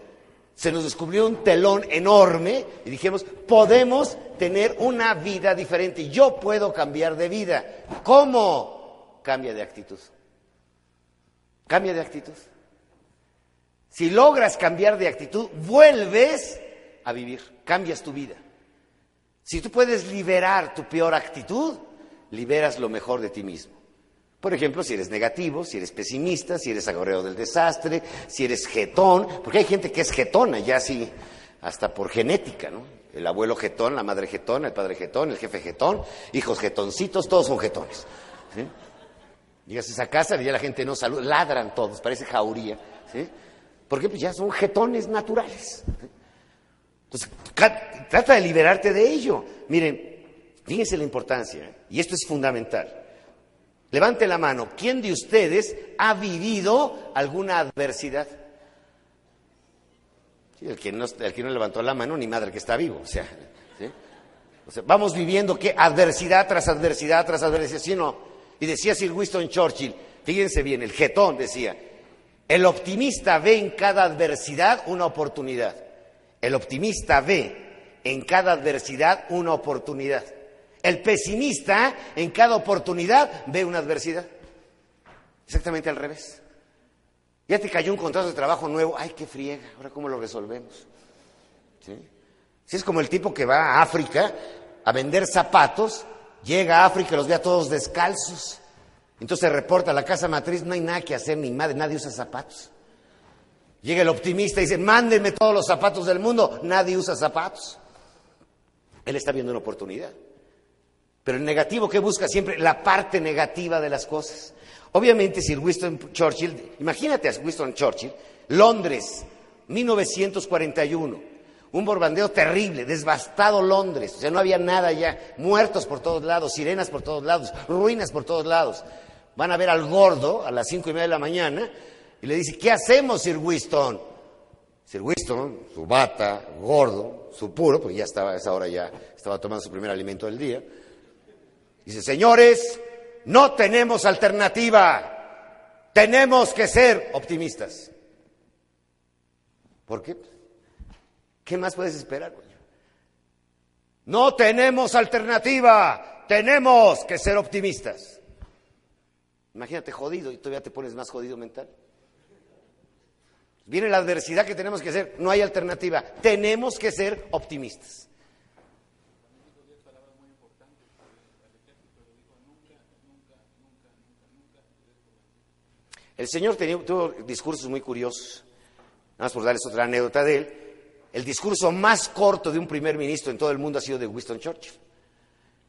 se nos descubrió un telón enorme y dijimos, podemos tener una vida diferente. Yo puedo cambiar de vida. ¿Cómo? Cambia de actitud. Cambia de actitud. Si logras cambiar de actitud, vuelves a vivir, cambias tu vida. Si tú puedes liberar tu peor actitud, liberas lo mejor de ti mismo. Por ejemplo, si eres negativo, si eres pesimista, si eres agorreo del desastre, si eres jetón, porque hay gente que es jetona, ya así, hasta por genética, ¿no? El abuelo jetón, la madre jetón, el padre jetón, el jefe jetón, hijos jetoncitos, todos son jetones. Llegas a esa casa y ya la gente no saluda, ladran todos, parece jauría, ¿sí? Porque pues ya son jetones naturales. Entonces, trata de liberarte de ello. Miren, fíjense la importancia, ¿eh? y esto es fundamental. Levante la mano, ¿quién de ustedes ha vivido alguna adversidad? el, que no, el, que no, levantó la mano, ni madre que está vivo. O sea, vamos viviendo que adversidad tras adversidad tras adversidad, ¿sí no? Y decía Sir Winston Churchill, fíjense bien, el jetón decía, el optimista ve en cada adversidad una oportunidad. El optimista ve en cada adversidad una oportunidad. El pesimista en cada oportunidad ve una adversidad. Exactamente al revés. Ya te cayó un contrato de trabajo nuevo, ay, qué friega, ahora cómo lo resolvemos. ¿Sí? Si es como el tipo que va a África a vender zapatos, llega a África y los ve a todos descalzos. Entonces reporta a la casa matriz, no hay nada que hacer, ni madre, nadie usa zapatos. Llega el optimista y dice, mándenme todos los zapatos del mundo, nadie usa zapatos. Él está viendo una oportunidad. Pero el negativo que busca siempre, la parte negativa de las cosas. Obviamente, si Winston Churchill, imagínate a Winston Churchill, Londres, 1941 un borbandeo terrible, desbastado Londres, o sea, no había nada ya, muertos por todos lados, sirenas por todos lados, ruinas por todos lados. Van a ver al gordo a las cinco y media de la mañana y le dice, ¿qué hacemos, Sir Winston? Sir Winston, su bata, gordo, su puro, porque ya estaba a esa hora ya estaba tomando su primer alimento del día. Dice, señores, no tenemos alternativa, tenemos que ser optimistas. ¿Por qué? ¿Qué más puedes esperar? No tenemos alternativa, tenemos que ser optimistas. Imagínate jodido y todavía te pones más jodido mental. Viene la adversidad que tenemos que hacer, no hay alternativa, tenemos que ser optimistas. El Señor tuvo discursos muy curiosos. Vamos por darles otra anécdota de él. El discurso más corto de un primer ministro en todo el mundo ha sido de Winston Churchill.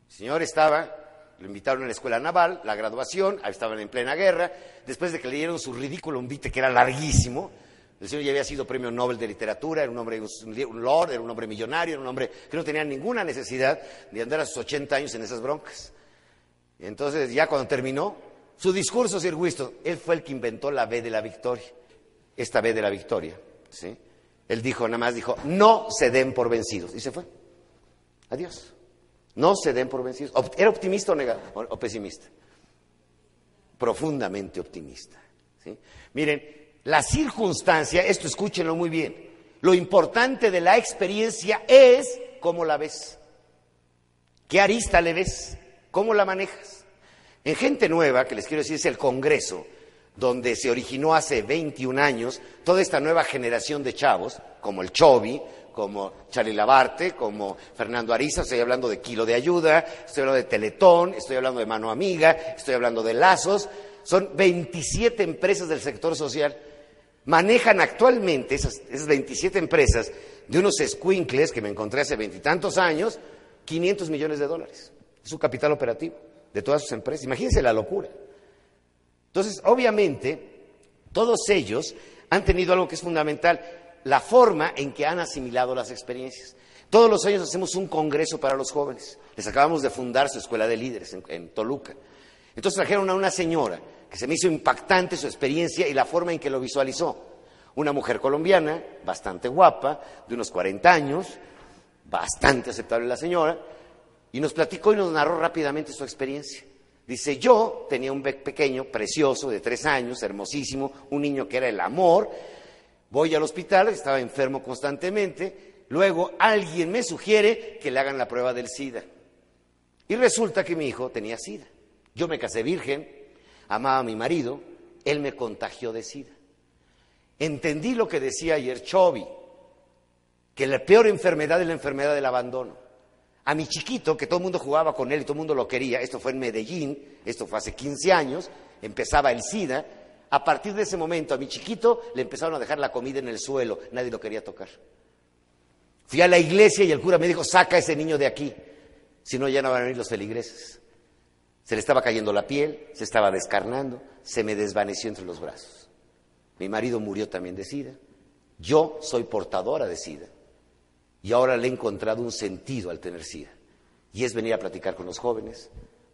El señor estaba, lo invitaron a la escuela naval, la graduación, estaban en plena guerra, después de que leyeron su ridículo invite que era larguísimo, el señor ya había sido premio Nobel de literatura, era un hombre, un lord, era un hombre millonario, era un hombre que no tenía ninguna necesidad de andar a sus 80 años en esas broncas. Entonces, ya cuando terminó, su discurso, Sir Winston, él fue el que inventó la B de la victoria, esta B de la victoria, ¿sí? Él dijo, nada más dijo, no se den por vencidos. Y se fue. Adiós. No se den por vencidos. ¿Era optimista o, o pesimista? Profundamente optimista. ¿sí? Miren, la circunstancia, esto escúchenlo muy bien, lo importante de la experiencia es cómo la ves. ¿Qué arista le ves? ¿Cómo la manejas? En Gente Nueva, que les quiero decir, es el Congreso, donde se originó hace 21 años toda esta nueva generación de chavos, como el Chovi, como Charlie Labarte, como Fernando Ariza, estoy hablando de Kilo de Ayuda, estoy hablando de Teletón, estoy hablando de Mano Amiga, estoy hablando de Lazos, son 27 empresas del sector social. Manejan actualmente esas, esas 27 empresas de unos squinkles que me encontré hace veintitantos años, 500 millones de dólares. Es su capital operativo de todas sus empresas. Imagínense la locura. Entonces, obviamente, todos ellos han tenido algo que es fundamental, la forma en que han asimilado las experiencias. Todos los años hacemos un congreso para los jóvenes. Les acabamos de fundar su escuela de líderes en, Toluca. Entonces trajeron a una señora que se me hizo impactante su experiencia y la forma en que lo visualizó. Una mujer colombiana, bastante guapa, de unos 40 años, bastante aceptable la señora, y nos platicó y nos narró rápidamente su experiencia. Dice, yo tenía un pequeño, precioso, de tres años, hermosísimo, un niño que era el amor. Voy al hospital, estaba enfermo constantemente. Luego alguien me sugiere que le hagan la prueba del SIDA. Y resulta que mi hijo tenía SIDA. Yo me casé virgen, amaba a mi marido, él me contagió de SIDA. Entendí lo que decía ayer Chovy, que la peor enfermedad es la enfermedad del abandono. A mi chiquito, que todo el mundo jugaba con él y todo el mundo lo quería, esto fue en Medellín, esto fue hace 15 años, empezaba el SIDA, a partir de ese momento a mi chiquito le empezaron a dejar la comida en el suelo, nadie lo quería tocar. Fui a la iglesia y el cura me dijo, saca a ese niño de aquí, si no ya no van a venir los feligreses. Se le estaba cayendo la piel, se estaba descarnando, se me desvaneció entre los brazos. Mi marido murió también de SIDA, yo soy portadora de SIDA. Y ahora le he encontrado un sentido al tener SIDA. Y es venir a platicar con los jóvenes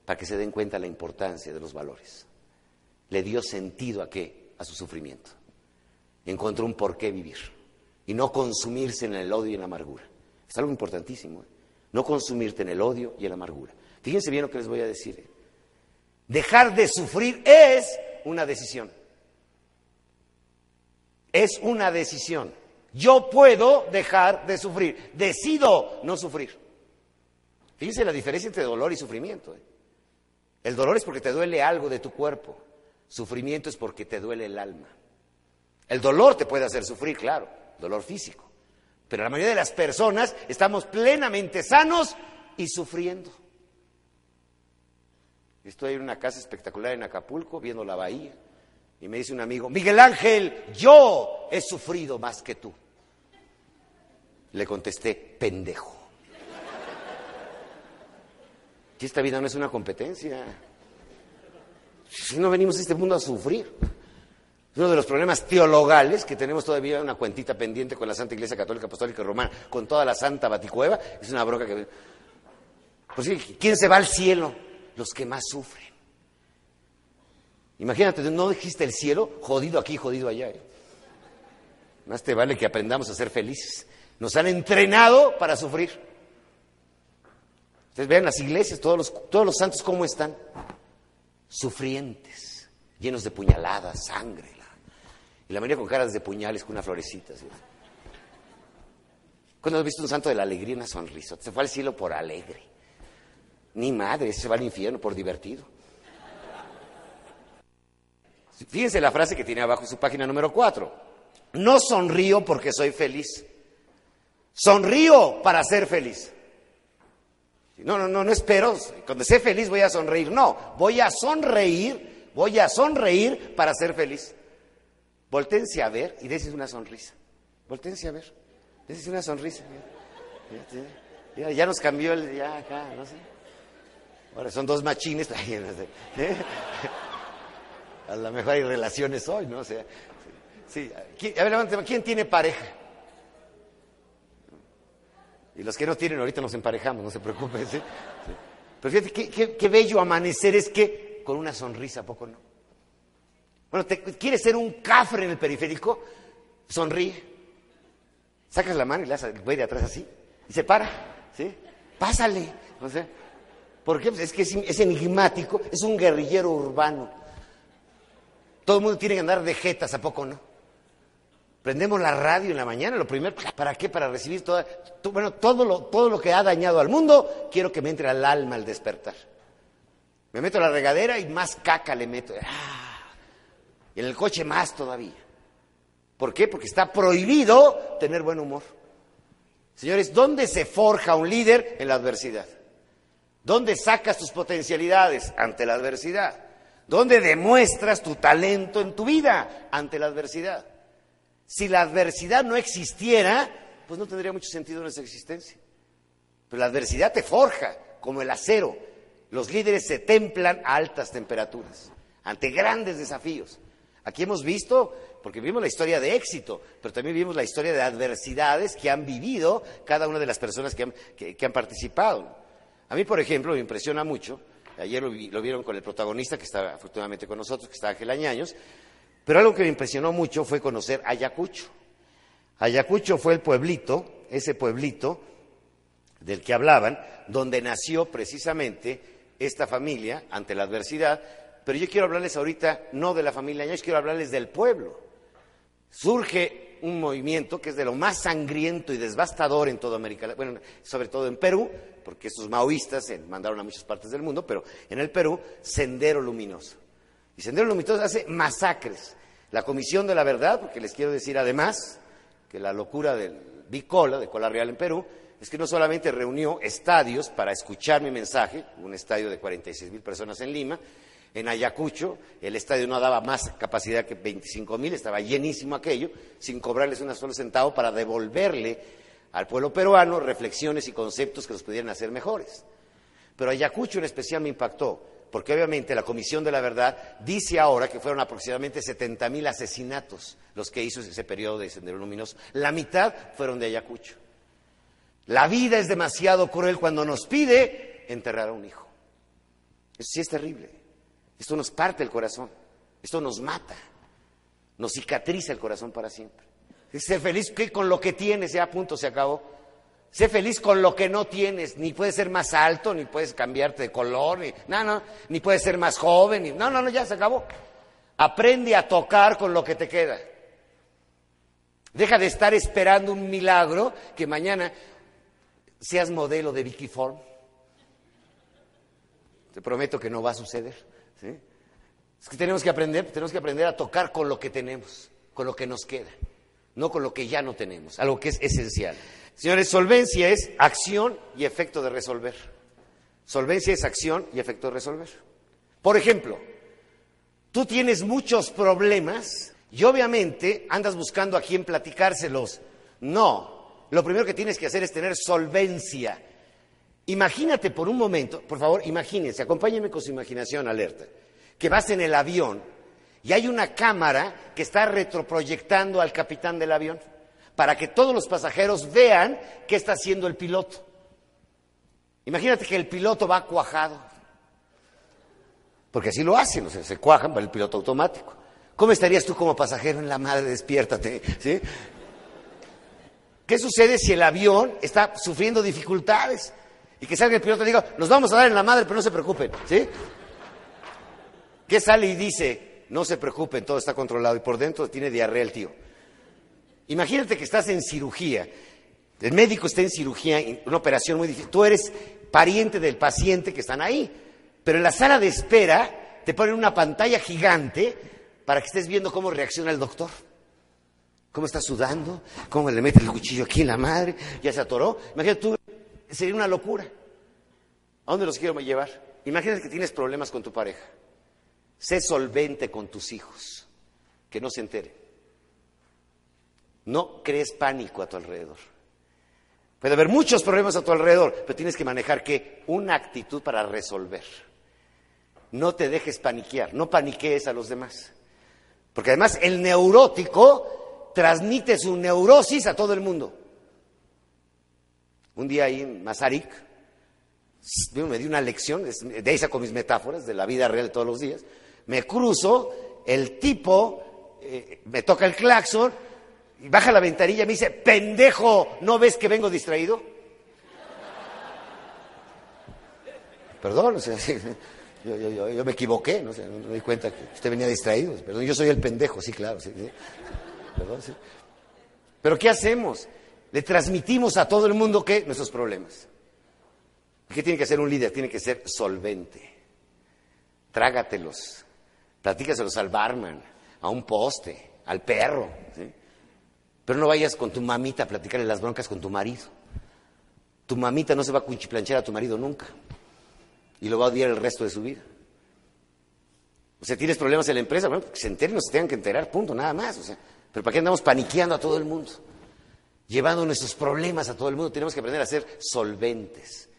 para que se den cuenta la importancia de los valores. Le dio sentido a qué? A su sufrimiento. Encontró un por qué vivir. Y no consumirse en el odio y en la amargura. Es algo importantísimo. ¿eh? No consumirte en el odio y en la amargura. Fíjense bien lo que les voy a decir. ¿eh? Dejar de sufrir es una decisión. Es una decisión. Yo puedo dejar de sufrir. Decido no sufrir. Fíjense la diferencia entre dolor y sufrimiento. ¿eh? El dolor es porque te duele algo de tu cuerpo. Sufrimiento es porque te duele el alma. El dolor te puede hacer sufrir, claro, dolor físico. Pero la mayoría de las personas estamos plenamente sanos y sufriendo. Estoy en una casa espectacular en Acapulco, viendo la bahía, y me dice un amigo, Miguel Ángel, yo he sufrido más que tú. Le contesté, pendejo. Que esta vida no es una competencia. Si no venimos a este mundo a sufrir. Uno de los problemas teologales que tenemos todavía una cuentita pendiente con la Santa Iglesia Católica Apostólica Romana, con toda la Santa Baticueva, es una broca que... Pues sí, ¿quién se va al cielo? Los que más sufren. Imagínate, no dijiste el cielo, jodido aquí, jodido allá. ¿eh? Más te vale que aprendamos a ser felices. Nos han entrenado para sufrir. Ustedes vean las iglesias, todos los, todos los santos cómo están. Sufrientes, llenos de puñaladas, sangre. Y la mayoría con caras de puñales, con una florecita. ¿Cuándo has visto un santo de la alegría, una sonrisa? Se fue al cielo por alegre. Ni madre, se va al infierno por divertido. Fíjense la frase que tiene abajo su página número 4. No sonrío porque soy feliz. Sonrío para ser feliz. No, no, no, no espero. Cuando sea feliz voy a sonreír. No, voy a sonreír, voy a sonreír para ser feliz. Voltense a ver y dése una sonrisa. Voltense a ver. Dése una sonrisa. Ya, nos cambió el. Ya acá, no sé. Ahora son dos machines. ¿eh? A lo mejor hay relaciones hoy, ¿no? Sea, sí. A ver, ¿quién tiene pareja? Y los que no tienen, ahorita nos emparejamos, no se preocupen. ¿sí? Pero fíjate, qué, bello amanecer es que con una sonrisa, poco no? Bueno, te, ¿quieres ser un cafre en el periférico? Sonríe. Sacas la mano y le das al de atrás así. Y se para. ¿Sí? Pásale. No sé. ¿Por qué? Es que es, enigmático. Es un guerrillero urbano. Todo el mundo tiene que andar de jetas, ¿a poco no? Prendemos la radio en la mañana, lo primero, ¿para qué? Para recibir toda, bueno, todo lo, todo lo que ha dañado al mundo, quiero que me entre al alma al despertar. Me meto a la regadera y más caca le meto. ¡Ah! Y en el coche más todavía. ¿Por qué? Porque está prohibido tener buen humor. Señores, ¿dónde se forja un líder? En la adversidad. ¿Dónde sacas tus potencialidades? Ante la adversidad. ¿Dónde demuestras tu talento en tu vida? Ante la adversidad. Si la adversidad no existiera, pues no tendría mucho sentido nuestra existencia. Pero la adversidad te forja, como el acero. Los líderes se templan a altas temperaturas, ante grandes desafíos. Aquí hemos visto, porque vimos la historia de éxito, pero también vimos la historia de adversidades que han vivido cada una de las personas que han, participado. A mí, por ejemplo, me impresiona mucho, ayer lo, vieron con el protagonista que está afortunadamente con nosotros, que está Ángel Añaños, pero algo que me impresionó mucho fue conocer Ayacucho. Ayacucho fue el pueblito, ese pueblito del que hablaban, donde nació precisamente esta familia ante la adversidad, pero yo quiero hablarles ahorita no de la familia Añaños, quiero hablarles del pueblo. Surge un movimiento que es de lo más sangriento y devastador en toda América Latina, bueno, sobre todo en Perú, porque esos maoístas se mandaron a muchas partes del mundo, pero en el Perú, Sendero Luminoso. Y Sendero Luminoso hace masacres. La Comisión de la Verdad, porque les quiero decir además que la locura del Bicola, de Cola Real en Perú, es que no solamente reunió estadios para escuchar mi mensaje, un estadio de 46 mil personas en Lima, en Ayacucho, el estadio no daba más capacidad que 25 mil, estaba llenísimo aquello, sin cobrarles un solo centavo para devolverle al pueblo peruano reflexiones y conceptos que los pudieran hacer mejores. Pero Ayacucho en especial me impactó, porque obviamente la Comisión de la Verdad dice ahora que fueron aproximadamente 70 mil asesinatos los que hizo ese periodo de Sendero Luminoso. La mitad fueron de Ayacucho. La vida es demasiado cruel cuando nos pide enterrar a un hijo. Eso sí es terrible. Esto nos parte el corazón, esto nos mata, nos cicatriza el corazón para siempre. Sé feliz que con lo que tienes, ya punto se acabó. Sé feliz con lo que no tienes, ni puedes ser más alto, ni puedes cambiarte de color, ni, no, no, ni puedes ser más joven, ni, no, no, no, ya se acabó. Aprende a tocar con lo que te queda. Deja de estar esperando un milagro que mañana seas modelo de Vicky Form Te prometo que no va a suceder. Es que tenemos que aprender, tenemos que aprender a tocar con lo que tenemos, con lo que nos queda, no con lo que ya no tenemos, algo que es esencial. Señores, solvencia es acción y efecto de resolver. Solvencia es acción y efecto de resolver. Por ejemplo, tú tienes muchos problemas y obviamente andas buscando a quién platicárselos. No, lo primero que tienes que hacer es tener solvencia. Imagínate por un momento, por favor, imagínense, acompáñenme con su imaginación alerta, que vas en el avión y hay una cámara que está retroproyectando al capitán del avión para que todos los pasajeros vean qué está haciendo el piloto. Imagínate que el piloto va cuajado, porque así lo hacen, o sea, se cuajan para el piloto automático. ¿Cómo estarías tú como pasajero en la madre? Despiértate, ¿sí? ¿Qué sucede si el avión está sufriendo dificultades? Y que salga el piloto y diga, nos vamos a dar en la madre, pero no se preocupen, ¿sí? ¿Qué sale y dice, no se preocupen, todo está controlado y por dentro tiene diarrea el tío? Imagínate que estás en cirugía, el médico está en cirugía, una operación muy difícil, tú eres pariente del paciente que están ahí, pero en la sala de espera te ponen una pantalla gigante para que estés viendo cómo reacciona el doctor. ¿Cómo está sudando? ¿Cómo le mete el cuchillo aquí en la madre? ¿Ya se atoró? Imagínate tú, sería una locura. ¿A dónde los quiero llevar? Imagínate que tienes problemas con tu pareja. Sé solvente con tus hijos, que no se enteren. No crees pánico a tu alrededor. Puede haber muchos problemas a tu alrededor, pero tienes que manejar que una actitud para resolver. No te dejes paniquear, no paniquees a los demás. Porque además el neurótico transmite su neurosis a todo el mundo. Un día ahí en Masaryk me dio una lección, de ahí saco mis metáforas de la vida real de todos los días. Me cruzo, el tipo eh, me toca el claxon, y baja la ventanilla y me dice, pendejo, ¿no ves que vengo distraído? Perdón, o sea, yo, me equivoqué, no, sé, no me di cuenta que usted venía distraído. Perdón, yo soy el pendejo, sí, claro. Sí, Perdón, sí. Pero ¿qué hacemos? Le transmitimos a todo el mundo que nuestros problemas. ¿Qué tiene que ser un líder? Tiene que ser solvente. Trágatelos. Platícaselos al barman, a un poste, al perro. Pero no vayas con tu mamita a platicarle las broncas con tu marido. Tu mamita no se va a cuchiplanchar a tu marido nunca. Y lo va a odiar el resto de su vida. O sea, tienes problemas en la empresa, bueno, que se enteren o se tengan que enterar, punto, nada más. O sea, pero ¿para qué andamos paniqueando a todo el mundo? Llevando nuestros problemas a todo el mundo. Tenemos que aprender a ser solventes.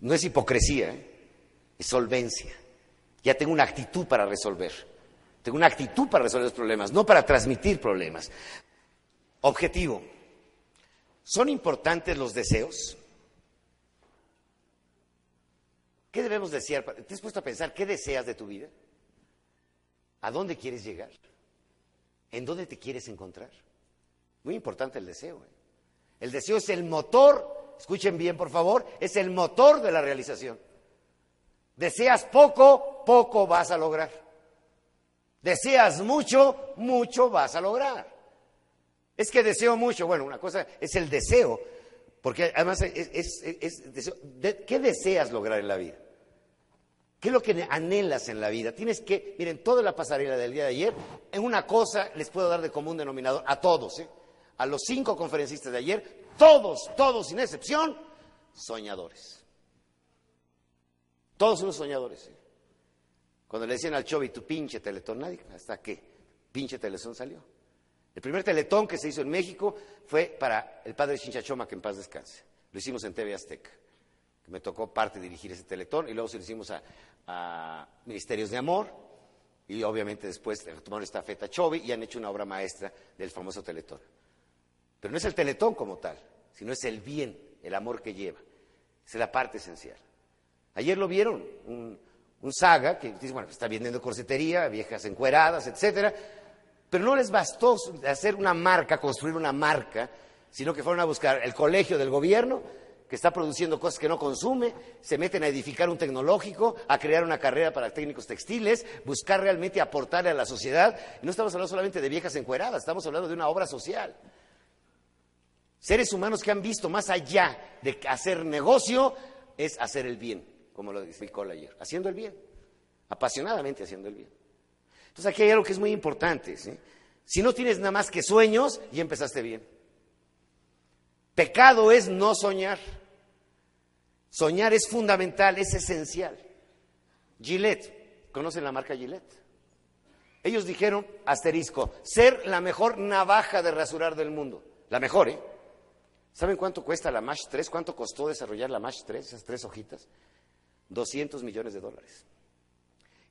No es hipocresía, ¿eh? es solvencia. Ya tengo una actitud para resolver. Tengo una actitud para resolver los problemas, no para transmitir problemas. Objetivo. ¿Son importantes los deseos? ¿Qué debemos desear? ¿Te has puesto a pensar qué deseas de tu vida? ¿A dónde quieres llegar? ¿En dónde te quieres encontrar? Muy importante el deseo. ¿eh? El deseo es el motor, escuchen bien por favor, es el motor de la realización. Deseas poco, poco vas a lograr. Deseas mucho, mucho vas a lograr. Es que deseo mucho. Bueno, una cosa es el deseo, porque además es, deseo. ¿Qué deseas lograr en la vida? ¿Qué es lo que anhelas en la vida? Tienes que, miren, toda la pasarela del día de ayer, en una cosa les puedo dar de común denominador a todos, ¿eh? a los cinco conferencistas de ayer, todos, todos sin excepción, soñadores. Todos unos soñadores. ¿eh? Cuando le decían al Chovi, tu pinche teletón, nadie, hasta que pinche teletón salió. El primer teletón que se hizo en México fue para el padre Chinchachoma, que en paz descanse. Lo hicimos en TV Azteca. Me tocó parte dirigir ese teletón y luego se lo hicimos a, Ministerios de Amor y obviamente después tomaron esta feta Chovi y han hecho una obra maestra del famoso teletón. Pero no es el teletón como tal, sino es el bien, el amor que lleva. Esa es la parte esencial. Ayer lo vieron, un, un saga que dice, bueno, está vendiendo corsetería, viejas encueradas, etcétera pero no les bastó hacer una marca, construir una marca, sino que fueron a buscar el colegio del gobierno, que está produciendo cosas que no consume, se meten a edificar un tecnológico, a crear una carrera para técnicos textiles, buscar realmente aportarle a la sociedad. No estamos hablando solamente de viejas encueradas, estamos hablando de una obra social. Seres humanos que han visto más allá de hacer negocio, es hacer el bien, como lo explicó ayer, haciendo el bien, apasionadamente haciendo el bien. Entonces aquí hay algo que es muy importante. Si no tienes nada más que sueños, ya empezaste bien. Pecado es no soñar. Soñar es fundamental, es esencial. Gillette, ¿conocen la marca Gillette? Ellos dijeron, asterisco, ser la mejor navaja de rasurar del mundo. La mejor, ¿eh? ¿Saben cuánto cuesta la MASH 3? ¿Cuánto costó desarrollar la MASH 3, esas tres hojitas? 200 millones de dólares.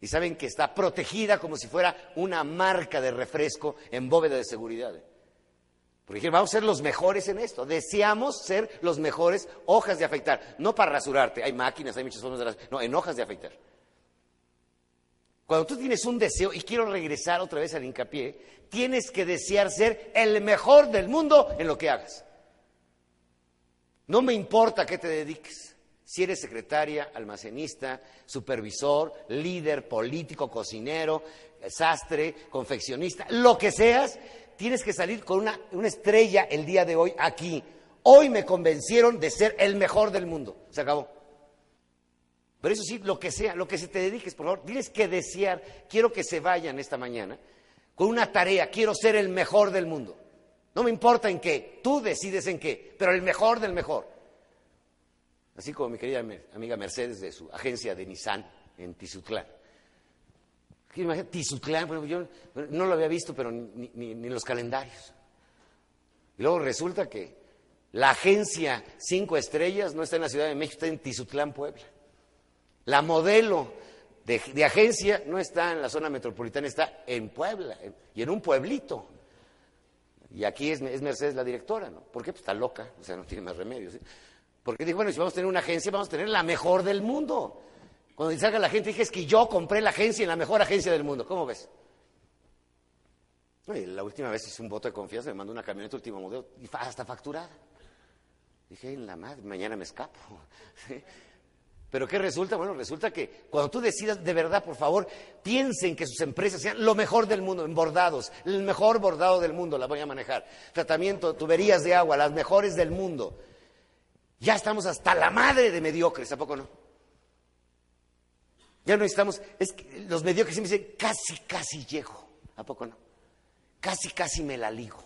Y saben que está protegida como si fuera una marca de refresco en bóveda de seguridad. Porque dijeron, vamos a ser los mejores en esto. Deseamos ser los mejores hojas de afeitar. No para rasurarte. Hay máquinas, hay muchas formas de rasurar. No, en hojas de afeitar. Cuando tú tienes un deseo, y quiero regresar otra vez al hincapié, tienes que desear ser el mejor del mundo en lo que hagas. No me importa qué te dediques. Si eres secretaria, almacenista, supervisor, líder, político, cocinero, sastre, confeccionista, lo que seas, tienes que salir con una, estrella el día de hoy aquí. Hoy me convencieron de ser el mejor del mundo. Se acabó. Pero eso sí, lo que sea, lo que se te dediques, por favor, tienes que desear, quiero que se vayan esta mañana con una tarea, quiero ser el mejor del mundo. No me importa en qué, tú decides en qué, pero el mejor del mejor. Así como mi querida amiga Mercedes de su agencia de Nissan en Tizutlán. Tizutlán, yo no lo había visto, pero ni, los calendarios. Y luego resulta que la agencia cinco estrellas no está en la Ciudad de México, está en Tizutlán, Puebla. La modelo de, agencia no está en la zona metropolitana, está en Puebla, y en un pueblito. Y aquí es, Mercedes la directora, ¿no? ¿Por qué? Pues está loca, o sea, no tiene más remedio. Porque dijo, bueno, si vamos a tener una agencia, vamos a tener la mejor del mundo. Cuando salga la gente, dije, es que yo compré la agencia en la mejor agencia del mundo. ¿Cómo ves? la última vez hice un voto de confianza, me mandó una camioneta último modelo y hasta facturada. Dije, en la madre, mañana me escapo. Pero ¿qué resulta? Bueno, resulta que cuando tú decidas, de verdad, por favor, piensen que sus empresas sean lo mejor del mundo, en bordados, el mejor bordado del mundo, la voy a manejar. Tratamiento, tuberías de agua, las mejores del mundo. Ya estamos hasta la madre de mediocres, ¿a poco no? Ya no necesitamos, es que los mediocres siempre dicen, casi, casi llego. ¿A poco no? Casi, casi me la ligo.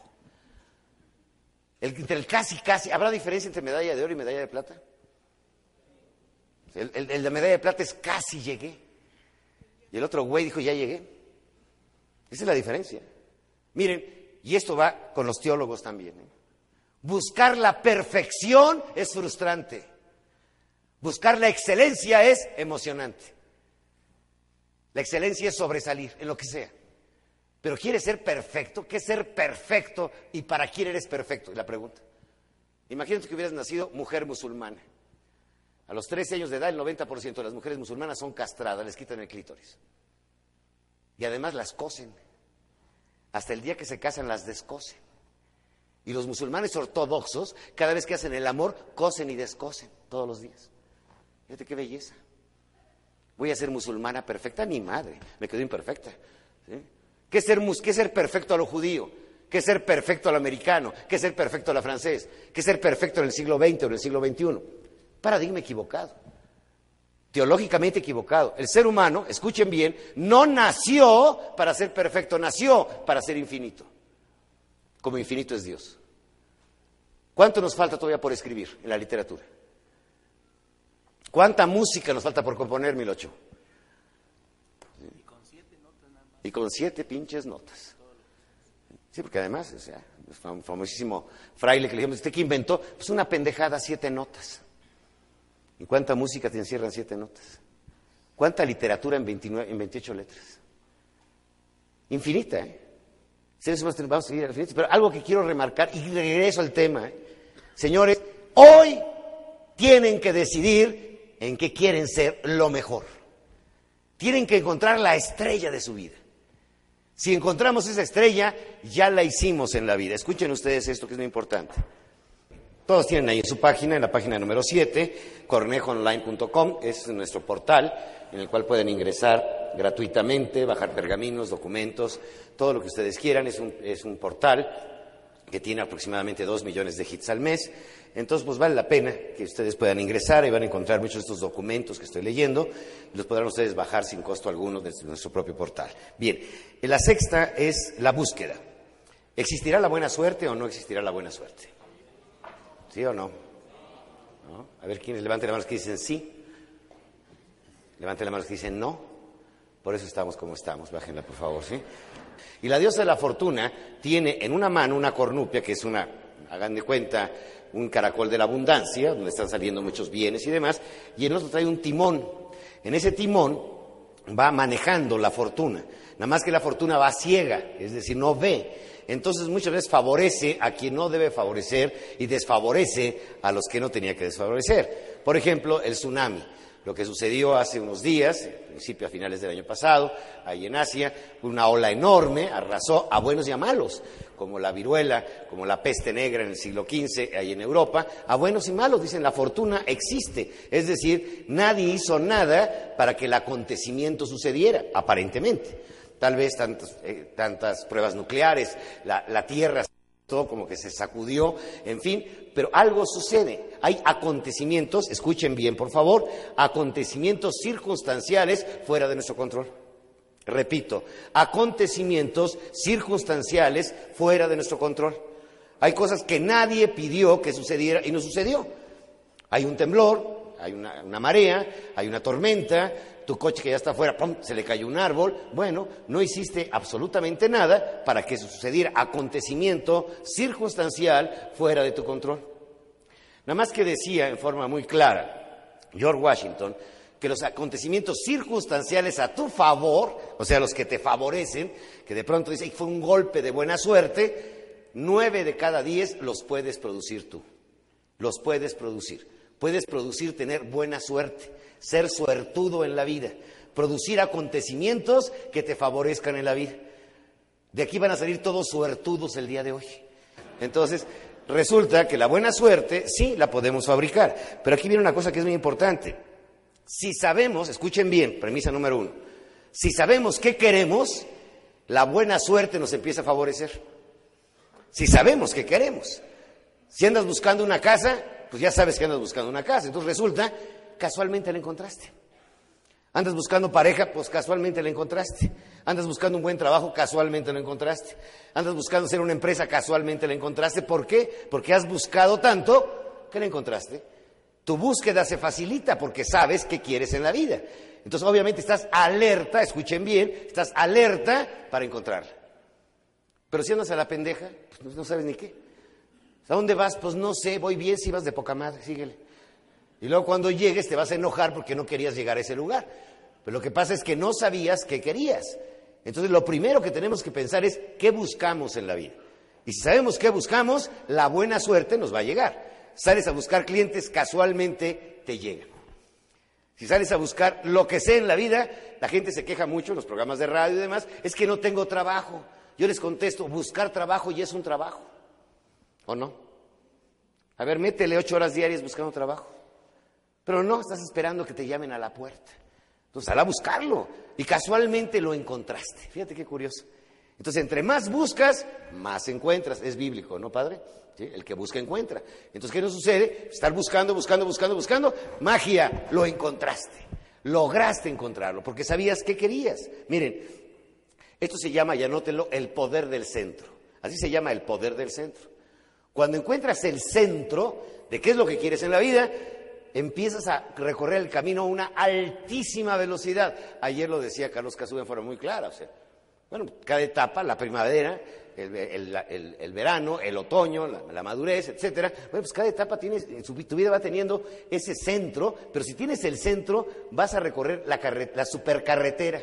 Entre el casi, casi, ¿habrá diferencia entre medalla de oro y medalla de plata? El, el, de medalla de plata es casi llegué. Y el otro güey dijo, ya llegué. Esa es la diferencia. Miren, y esto va con los teólogos también. ¿eh? Buscar la perfección es frustrante. Buscar la excelencia es emocionante. La excelencia es sobresalir en lo que sea. Pero ¿quieres ser perfecto? ¿Qué es ser perfecto? ¿Y para quién eres perfecto? la pregunta. Imagínate que hubieras nacido mujer musulmana. A los 13 años de edad, el 90% de las mujeres musulmanas son castradas, les quitan el clítoris. Y además las cosen. Hasta el día que se casan, las descosen. Y los musulmanes ortodoxos, cada vez que hacen el amor, cosen y descosen todos los días. Fíjate qué belleza voy a ser musulmana perfecta, ni madre, me quedo imperfecta. ¿Qué, ser, ¿Qué ser perfecto a lo judío? ¿Qué ser perfecto al americano? ¿Qué ser perfecto a la francés? ¿Qué ser perfecto en el siglo XX o en el siglo XXI? Paradigma equivocado, teológicamente equivocado. El ser humano, escuchen bien, no nació para ser perfecto, nació para ser infinito. Como infinito es Dios. ¿Cuánto nos falta todavía por escribir en la literatura? ¿Cuánta música nos falta por componer, Milocho? Y con siete. Y con siete pinches notas. Sí, porque además, o sea, un famosísimo fraile que le dijimos, ¿usted qué inventó? Pues una pendejada, siete notas. ¿Y cuánta música te encierran siete notas? ¿Cuánta literatura en, 29, en 28 letras? Infinita, ¿eh? vamos a seguir al infinito. Pero algo que quiero remarcar, y regreso al tema, ¿eh? Señores, hoy tienen que decidir en qué quieren ser lo mejor. Tienen que encontrar la estrella de su vida. Si encontramos esa estrella, ya la hicimos en la vida. Escuchen ustedes esto que es muy importante. Todos tienen ahí en su página, en la página número 7, cornejoonline.com, es nuestro portal en el cual pueden ingresar gratuitamente, bajar pergaminos, documentos, todo lo que ustedes quieran, es un, es un portal que tiene aproximadamente 2 millones de hits al mes. Entonces, pues vale la pena que ustedes puedan ingresar y van a encontrar muchos de estos documentos que estoy leyendo los podrán ustedes bajar sin costo alguno desde nuestro propio portal. Bien, la sexta es la búsqueda. ¿Existirá la buena suerte o no existirá la buena suerte? ¿Sí o no? A ver, ¿quiénes levanten la mano que dicen sí? Levanten la mano que dicen no. Por eso estamos como estamos. Bájenla, por favor, ¿sí? Y la diosa de la fortuna tiene en una mano una cornupia, que es una, hagan de cuenta, un caracol de la abundancia, donde están saliendo muchos bienes y demás, y en otro trae un timón. En ese timón va manejando la fortuna, nada más que la fortuna va ciega, es decir, no ve. Entonces muchas veces favorece a quien no debe favorecer y desfavorece a los que no tenía que desfavorecer. Por ejemplo, el tsunami lo que sucedió hace unos días, en principio a finales del año pasado, ahí en Asia, una ola enorme arrasó a buenos y a malos, como la viruela, como la peste negra en el siglo XV, ahí en Europa, a buenos y malos, dicen, la fortuna existe, es decir, nadie hizo nada para que el acontecimiento sucediera, aparentemente. Tal vez eh, tantas pruebas nucleares, la, la Tierra todo como que se sacudió, en fin, pero algo sucede. Hay acontecimientos, escuchen bien por favor, acontecimientos circunstanciales fuera de nuestro control. Repito, acontecimientos circunstanciales fuera de nuestro control. Hay cosas que nadie pidió que sucediera y no sucedió. Hay un temblor, hay una, marea, hay una tormenta, tu coche que ya está afuera, ¡pum!, se le cayó un árbol. Bueno, no hiciste absolutamente nada para que sucediera. Acontecimiento circunstancial fuera de tu control. Nada más que decía en forma muy clara George Washington que los acontecimientos circunstanciales a tu favor, o sea, los que te favorecen, que de pronto dice, fue un golpe de buena suerte, nueve de cada diez los puedes producir tú. Los puedes producir. Puedes producir tener buena suerte ser suertudo en la vida, producir acontecimientos que te favorezcan en la vida. De aquí van a salir todos suertudos el día de hoy. Entonces, resulta que la buena suerte sí la podemos fabricar. Pero aquí viene una cosa que es muy importante. Si sabemos, escuchen bien, premisa número uno, si sabemos qué queremos, la buena suerte nos empieza a favorecer. Si sabemos qué queremos. Si andas buscando una casa, pues ya sabes que andas buscando una casa. Entonces resulta casualmente la encontraste. Andas buscando pareja, pues casualmente la encontraste. Andas buscando un buen trabajo, casualmente lo encontraste. Andas buscando ser una empresa, casualmente la encontraste. ¿Por qué? Porque has buscado tanto que la encontraste. Tu búsqueda se facilita porque sabes qué quieres en la vida. Entonces, obviamente, estás alerta, escuchen bien, estás alerta para encontrarla. Pero si andas a la pendeja, pues no sabes ni qué. ¿A dónde vas? Pues no sé, voy bien si vas de poca madre, síguele. Y luego cuando llegues te vas a enojar porque no querías llegar a ese lugar. Pero lo que pasa es que no sabías qué querías. Entonces lo primero que tenemos que pensar es qué buscamos en la vida. Y si sabemos qué buscamos, la buena suerte nos va a llegar. Sales a buscar clientes, casualmente te llegan. Si sales a buscar lo que sé en la vida, la gente se queja mucho en los programas de radio y demás, es que no tengo trabajo. Yo les contesto, buscar trabajo ya es un trabajo. ¿O no? A ver, métele ocho horas diarias buscando trabajo. Pero no, estás esperando que te llamen a la puerta. Entonces, sal a buscarlo. Y casualmente lo encontraste. Fíjate qué curioso. Entonces, entre más buscas, más encuentras. Es bíblico, ¿no, padre? El que busca, encuentra. Entonces, ¿qué nos sucede? Estar buscando, buscando, buscando, buscando. Magia, lo encontraste. Lograste encontrarlo, porque sabías qué querías. Miren, esto se llama, y anótenlo, el poder del centro. Así se llama el poder del centro. Cuando encuentras el centro de qué es lo que quieres en la vida, empiezas a recorrer el camino a una altísima velocidad. Ayer lo decía Carlos Casú en forma muy clara. O sea, bueno, cada etapa, la primavera, el, verano, el otoño, la, madurez, etcétera. Bueno, pues cada etapa tiene, tu vida va teniendo ese centro, pero si tienes el centro, vas a recorrer la, la supercarretera.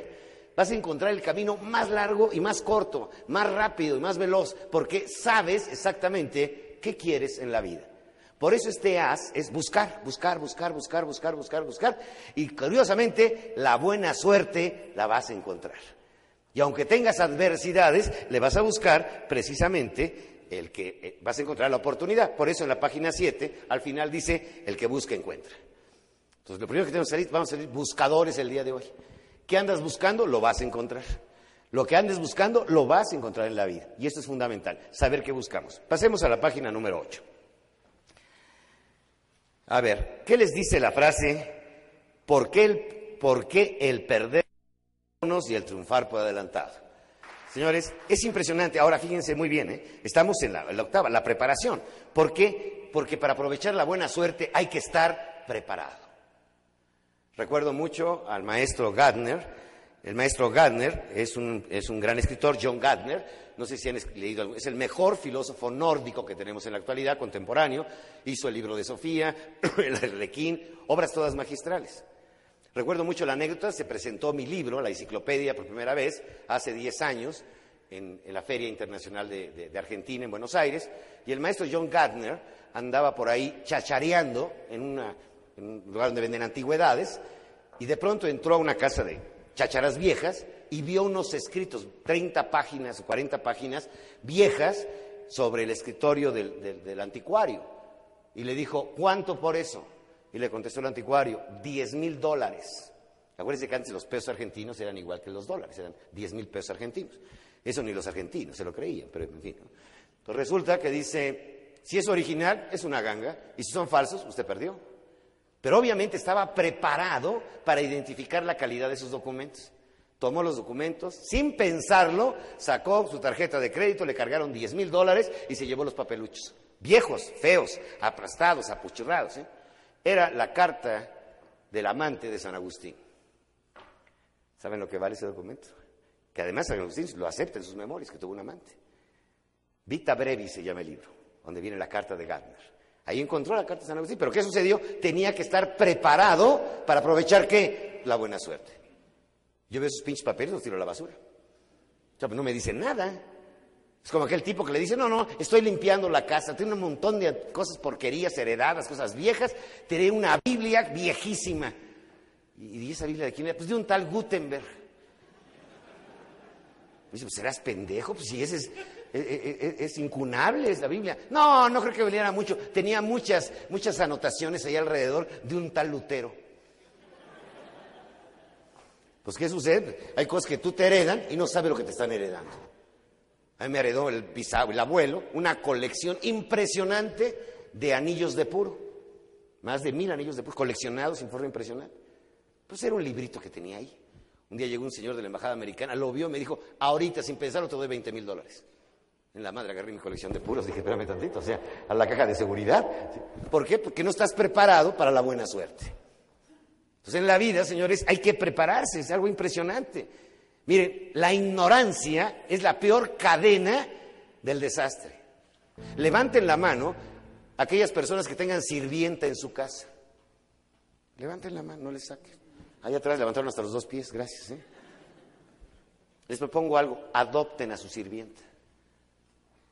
Vas a encontrar el camino más largo y más corto, más rápido y más veloz, porque sabes exactamente qué quieres en la vida. Por eso este as es buscar, buscar, buscar, buscar, buscar, buscar, buscar. Y curiosamente, la buena suerte la vas a encontrar. Y aunque tengas adversidades, le vas a buscar precisamente el que eh, vas a encontrar la oportunidad. Por eso en la página 7, al final dice, el que busca encuentra. Entonces, lo primero que tenemos que salir, vamos a salir buscadores el día de hoy. ¿Qué andas buscando? Lo vas a encontrar. Lo que andes buscando lo vas a encontrar en la vida. Y esto es fundamental, saber qué buscamos. Pasemos a la página número 8. A ver, ¿qué les dice la frase? ¿Por qué el, por qué y el triunfar por adelantado? Señores, es impresionante. Ahora fíjense muy bien, ¿eh? estamos en la, en la octava, la preparación. ¿Por qué? Porque para aprovechar la buena suerte hay que estar preparado. Recuerdo mucho al maestro Gardner. El maestro Gardner es un, es un gran escritor, John Gardner. No sé si han leído. Es el mejor filósofo nórdico que tenemos en la actualidad, contemporáneo. Hizo el libro de Sofía, el Arlequín, obras todas magistrales. Recuerdo mucho la anécdota, se presentó mi libro, la enciclopedia, por primera vez, hace 10 años, en, la Feria Internacional de, Argentina, en Buenos Aires, y el maestro John Gardner andaba por ahí chachareando una, en un lugar donde venden antigüedades, y de pronto entró a una casa de chacharas viejas y vio unos escritos, 30 páginas o 40 páginas viejas, sobre el escritorio del, del, anticuario. Y le dijo, ¿cuánto por eso? Y le contestó el anticuario, 10 mil dólares. Acuérdense que antes los pesos argentinos eran igual que los dólares, eran 10 mil pesos argentinos. Eso ni los argentinos se lo creían, pero en fin. Entonces resulta que dice, si es original, es una ganga, y si son falsos, usted perdió. Pero obviamente estaba preparado para identificar la calidad de sus documentos. Tomó los documentos, sin pensarlo, sacó su tarjeta de crédito, le cargaron 10 mil dólares y se llevó los papeluchos. Viejos, feos, aplastados, apuchurrados. ¿eh? Era la carta del amante de San Agustín. ¿Saben lo que vale ese documento? Que además San Agustín lo acepta en sus memorias, que tuvo un amante. Vita Brevi se llama el libro, donde viene la carta de Gardner. Ahí encontró la carta de San Agustín. Pero ¿qué sucedió? Tenía que estar preparado para aprovechar qué? La buena suerte. Yo veo esos pinches papeles, los tiro a la basura. O sea, pues no me dicen nada. Es como aquel tipo que le dice, no, no, estoy limpiando la casa, tengo un montón de cosas porquerías heredadas, cosas viejas, tenía una Biblia viejísima. ¿Y esa Biblia de quién era? Pues de un tal Gutenberg. Dice, pues serás pendejo, pues si ese es, es, es, es, incunable es la Biblia. No, no creo que valiera mucho. Tenía muchas, muchas anotaciones ahí alrededor de un tal Lutero. Pues ¿qué sucede? Hay cosas que tú te heredan y no sabes lo que te están heredando. A mí me heredó el pisado, el abuelo, una colección impresionante de anillos de puro. Más de mil anillos de puro, coleccionados en forma impresionante. Pues era un librito que tenía ahí. Un día llegó un señor de la embajada americana, lo vio, me dijo, ahorita sin pensarlo te doy 20 mil dólares. En la madre agarré mi colección de puros, dije, espérame tantito, o sea, a la caja de seguridad. ¿Por qué? Porque no estás preparado para la buena suerte. Entonces en la vida, señores, hay que prepararse, es algo impresionante. Miren, la ignorancia es la peor cadena del desastre. Levanten la mano aquellas personas que tengan sirvienta en su casa. Levanten la mano, no les saquen. Allá atrás levantaron hasta los dos pies, gracias. ¿eh? Les propongo algo, adopten a su sirvienta.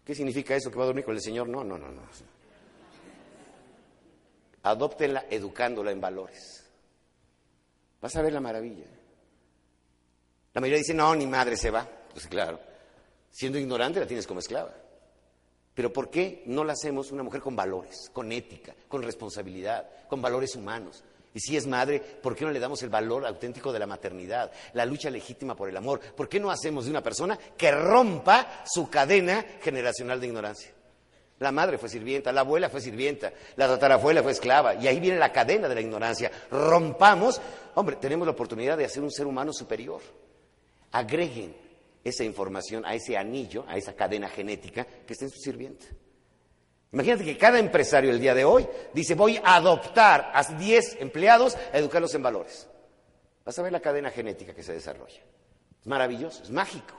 ¿Qué significa eso? ¿Que va a dormir con el Señor? No, no, no, no. Adóptenla educándola en valores. Vas a ver la maravilla. La mayoría dice, no, ni madre se va. Pues claro, siendo ignorante la tienes como esclava. Pero ¿por qué no la hacemos una mujer con valores, con ética, con responsabilidad, con valores humanos? Y si es madre, ¿por qué no le damos el valor auténtico de la maternidad, la lucha legítima por el amor? ¿Por qué no hacemos de una persona que rompa su cadena generacional de ignorancia? La madre fue sirvienta, la abuela fue sirvienta, la tatarabuela fue esclava, y ahí viene la cadena de la ignorancia. Rompamos, hombre, tenemos la oportunidad de hacer un ser humano superior. Agreguen esa información a ese anillo, a esa cadena genética que está en su sirvienta. Imagínate que cada empresario el día de hoy dice, voy a adoptar a 10 empleados a educarlos en valores. Vas a ver la cadena genética que se desarrolla. Es maravilloso, es mágico.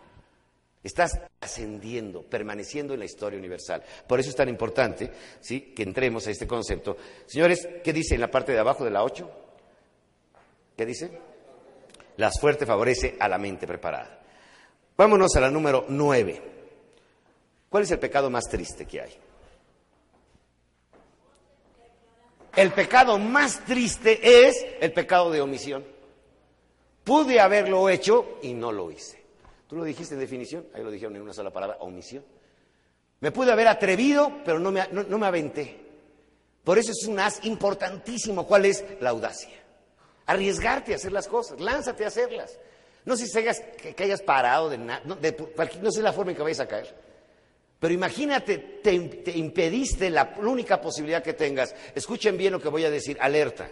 Estás ascendiendo, permaneciendo en la historia universal. Por eso es tan importante ¿sí? que entremos a este concepto. Señores, ¿qué dice en la parte de abajo de la 8? ¿Qué dice? La suerte favorece a la mente preparada. Vámonos a la número 9. ¿Cuál es el pecado más triste que hay? El pecado más triste es el pecado de omisión. Pude haberlo hecho y no lo hice. ¿Tú lo dijiste en definición? Ahí lo dijeron en una sola palabra, omisión. Me pude haber atrevido, pero no me, no me aventé. Por eso es un as importantísimo. ¿Cuál es? La audacia. Arriesgarte a hacer las cosas, lánzate a hacerlas. No sé si hayas, que, hayas parado de nada, no, no, sé la forma en que vayas a caer. Pero imagínate, te, te impediste la única posibilidad que tengas. Escuchen bien lo que voy a decir, alerta.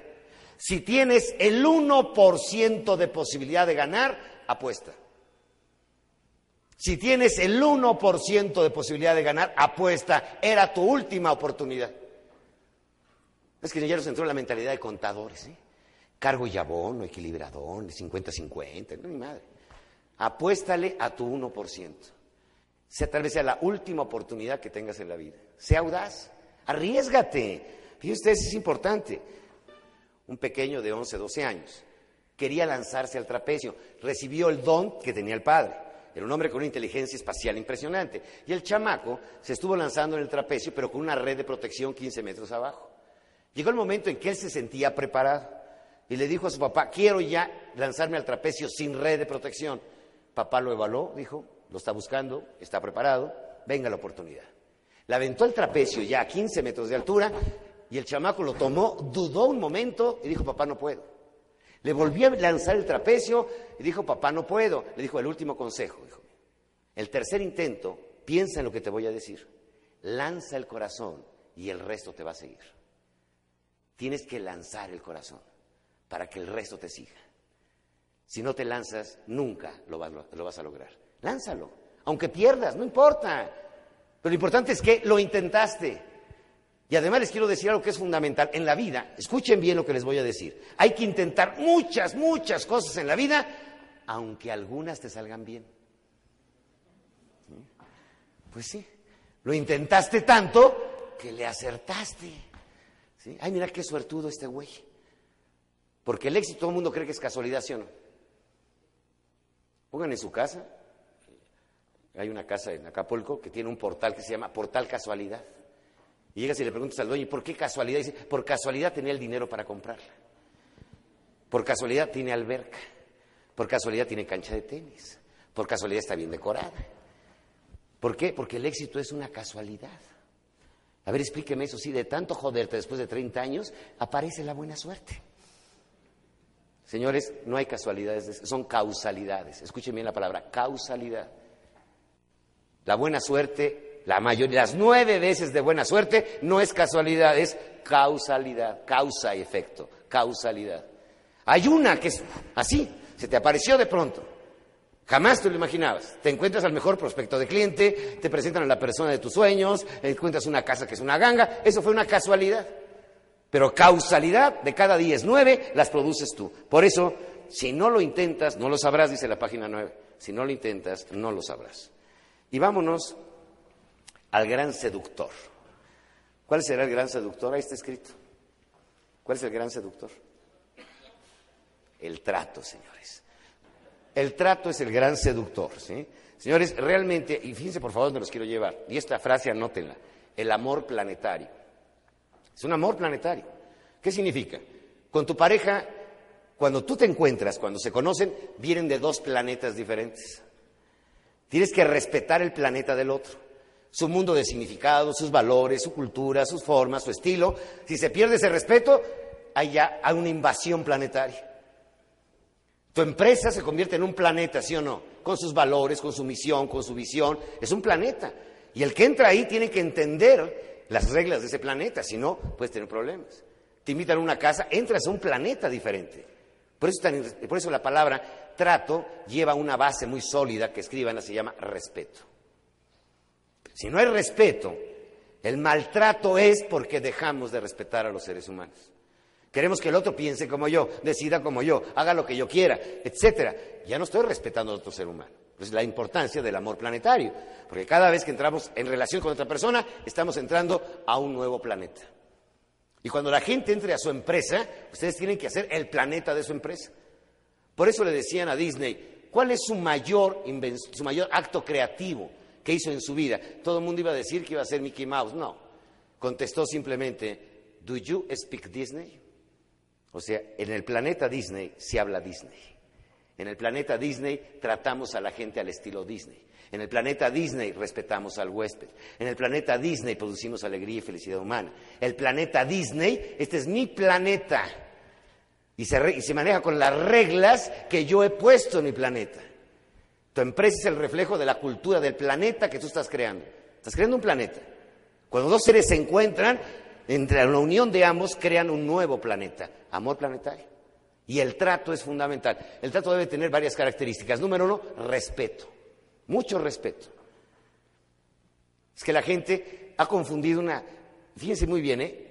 Si tienes el 1% de posibilidad de ganar, apuesta. Si tienes el 1% de posibilidad de ganar, apuesta. Era tu última oportunidad. Es que ya nos entró la mentalidad de contadores. ¿eh? Cargo y abono, equilibrador, 50-50, no mi madre. Apuéstale a tu 1%. Sea, tal vez sea la última oportunidad que tengas en la vida. Sea audaz, arriesgate. Fíjense ustedes, es importante. Un pequeño de 11, 12 años quería lanzarse al trapecio. Recibió el don que tenía el padre. Era un hombre con una inteligencia espacial impresionante. Y el chamaco se estuvo lanzando en el trapecio, pero con una red de protección 15 metros abajo. Llegó el momento en que él se sentía preparado y le dijo a su papá, quiero ya lanzarme al trapecio sin red de protección. Papá lo evaluó, dijo, lo está buscando, está preparado, venga la oportunidad. Le aventó el trapecio ya a 15 metros de altura y el chamaco lo tomó, dudó un momento y dijo, papá, no puedo. Le volvió a lanzar el trapecio y dijo, papá, no puedo. Le dijo, el último consejo, dijo, el tercer intento, piensa en lo que te voy a decir. Lanza el corazón y el resto te va a seguir. Tienes que lanzar el corazón para que el resto te siga. Si no te lanzas, nunca lo vas, a lograr. Lánzalo, aunque pierdas, no importa. Pero lo importante es que lo intentaste. Y además les quiero decir algo que es fundamental. En la vida, escuchen bien lo que les voy a decir. Hay que intentar muchas, muchas cosas en la vida, aunque algunas te salgan bien. Pues sí, lo intentaste tanto que le acertaste. Ay, mira qué suertudo este güey. Porque el éxito todo el mundo cree que es casualidad, ¿sí o no? Pongan en su casa, hay una casa en Acapulco que tiene un portal que se llama Portal Casualidad. Y llegas y le preguntas al dueño, ¿por qué casualidad? dice, por casualidad tenía el dinero para comprarla. Por casualidad tiene alberca. Por casualidad tiene cancha de tenis. Por casualidad está bien decorada. ¿Por qué? Porque el éxito es una casualidad. A ver, explíqueme eso. Sí, de tanto joderte después de 30 años, aparece la buena suerte. Señores, no hay casualidades, son causalidades. Escuchen bien la palabra, causalidad. La buena suerte, la mayoría, las nueve veces de buena suerte, no es casualidad, es causalidad, causa y efecto, causalidad. Hay una que es así, se te apareció de pronto. Jamás te lo imaginabas. Te encuentras al mejor prospecto de cliente, te presentan a la persona de tus sueños, encuentras una casa que es una ganga. Eso fue una casualidad. Pero causalidad de cada es nueve las produces tú. Por eso, si no lo intentas, no lo sabrás, dice la página nueve. Si no lo intentas, no lo sabrás. Y vámonos al gran seductor. ¿Cuál será el gran seductor? Ahí está escrito. ¿Cuál es el gran seductor? El trato, señores. El trato es el gran seductor. ¿sí? Señores, realmente, y fíjense por favor, me los quiero llevar. Y esta frase anótenla. El amor planetario. Es un amor planetario. ¿Qué significa? Con tu pareja, cuando tú te encuentras, cuando se conocen, vienen de dos planetas diferentes. Tienes que respetar el planeta del otro, su mundo de significado, sus valores, su cultura, sus formas, su estilo. Si se pierde ese respeto, hay ya una invasión planetaria. Tu empresa se convierte en un planeta, ¿sí o no? Con sus valores, con su misión, con su visión. Es un planeta. Y el que entra ahí tiene que entender las reglas de ese planeta, si no, puedes tener problemas. Te invitan a una casa, entras a un planeta diferente. Por eso, por eso la palabra trato lleva una base muy sólida que escriban, se llama respeto. Si no hay respeto, el maltrato es porque dejamos de respetar a los seres humanos. Queremos que el otro piense como yo, decida como yo, haga lo que yo quiera, etcétera. Ya no estoy respetando a otro ser humano. La importancia del amor planetario, porque cada vez que entramos en relación con otra persona, estamos entrando a un nuevo planeta. Y cuando la gente entre a su empresa, ustedes tienen que hacer el planeta de su empresa. Por eso le decían a Disney, ¿cuál es su mayor, su mayor acto creativo que hizo en su vida? Todo el mundo iba a decir que iba a ser Mickey Mouse. No, contestó simplemente, ¿Do you speak Disney? O sea, en el planeta Disney se habla Disney. En el planeta Disney tratamos a la gente al estilo Disney. En el planeta Disney respetamos al huésped. En el planeta Disney producimos alegría y felicidad humana. El planeta Disney, este es mi planeta. Y se, y se maneja con las reglas que yo he puesto en mi planeta. Tu empresa es el reflejo de la cultura del planeta que tú estás creando. Estás creando un planeta. Cuando dos seres se encuentran, entre la unión de ambos crean un nuevo planeta, amor planetario. Y el trato es fundamental. El trato debe tener varias características. Número uno, respeto. Mucho respeto. Es que la gente ha confundido una, fíjense muy bien, ¿eh?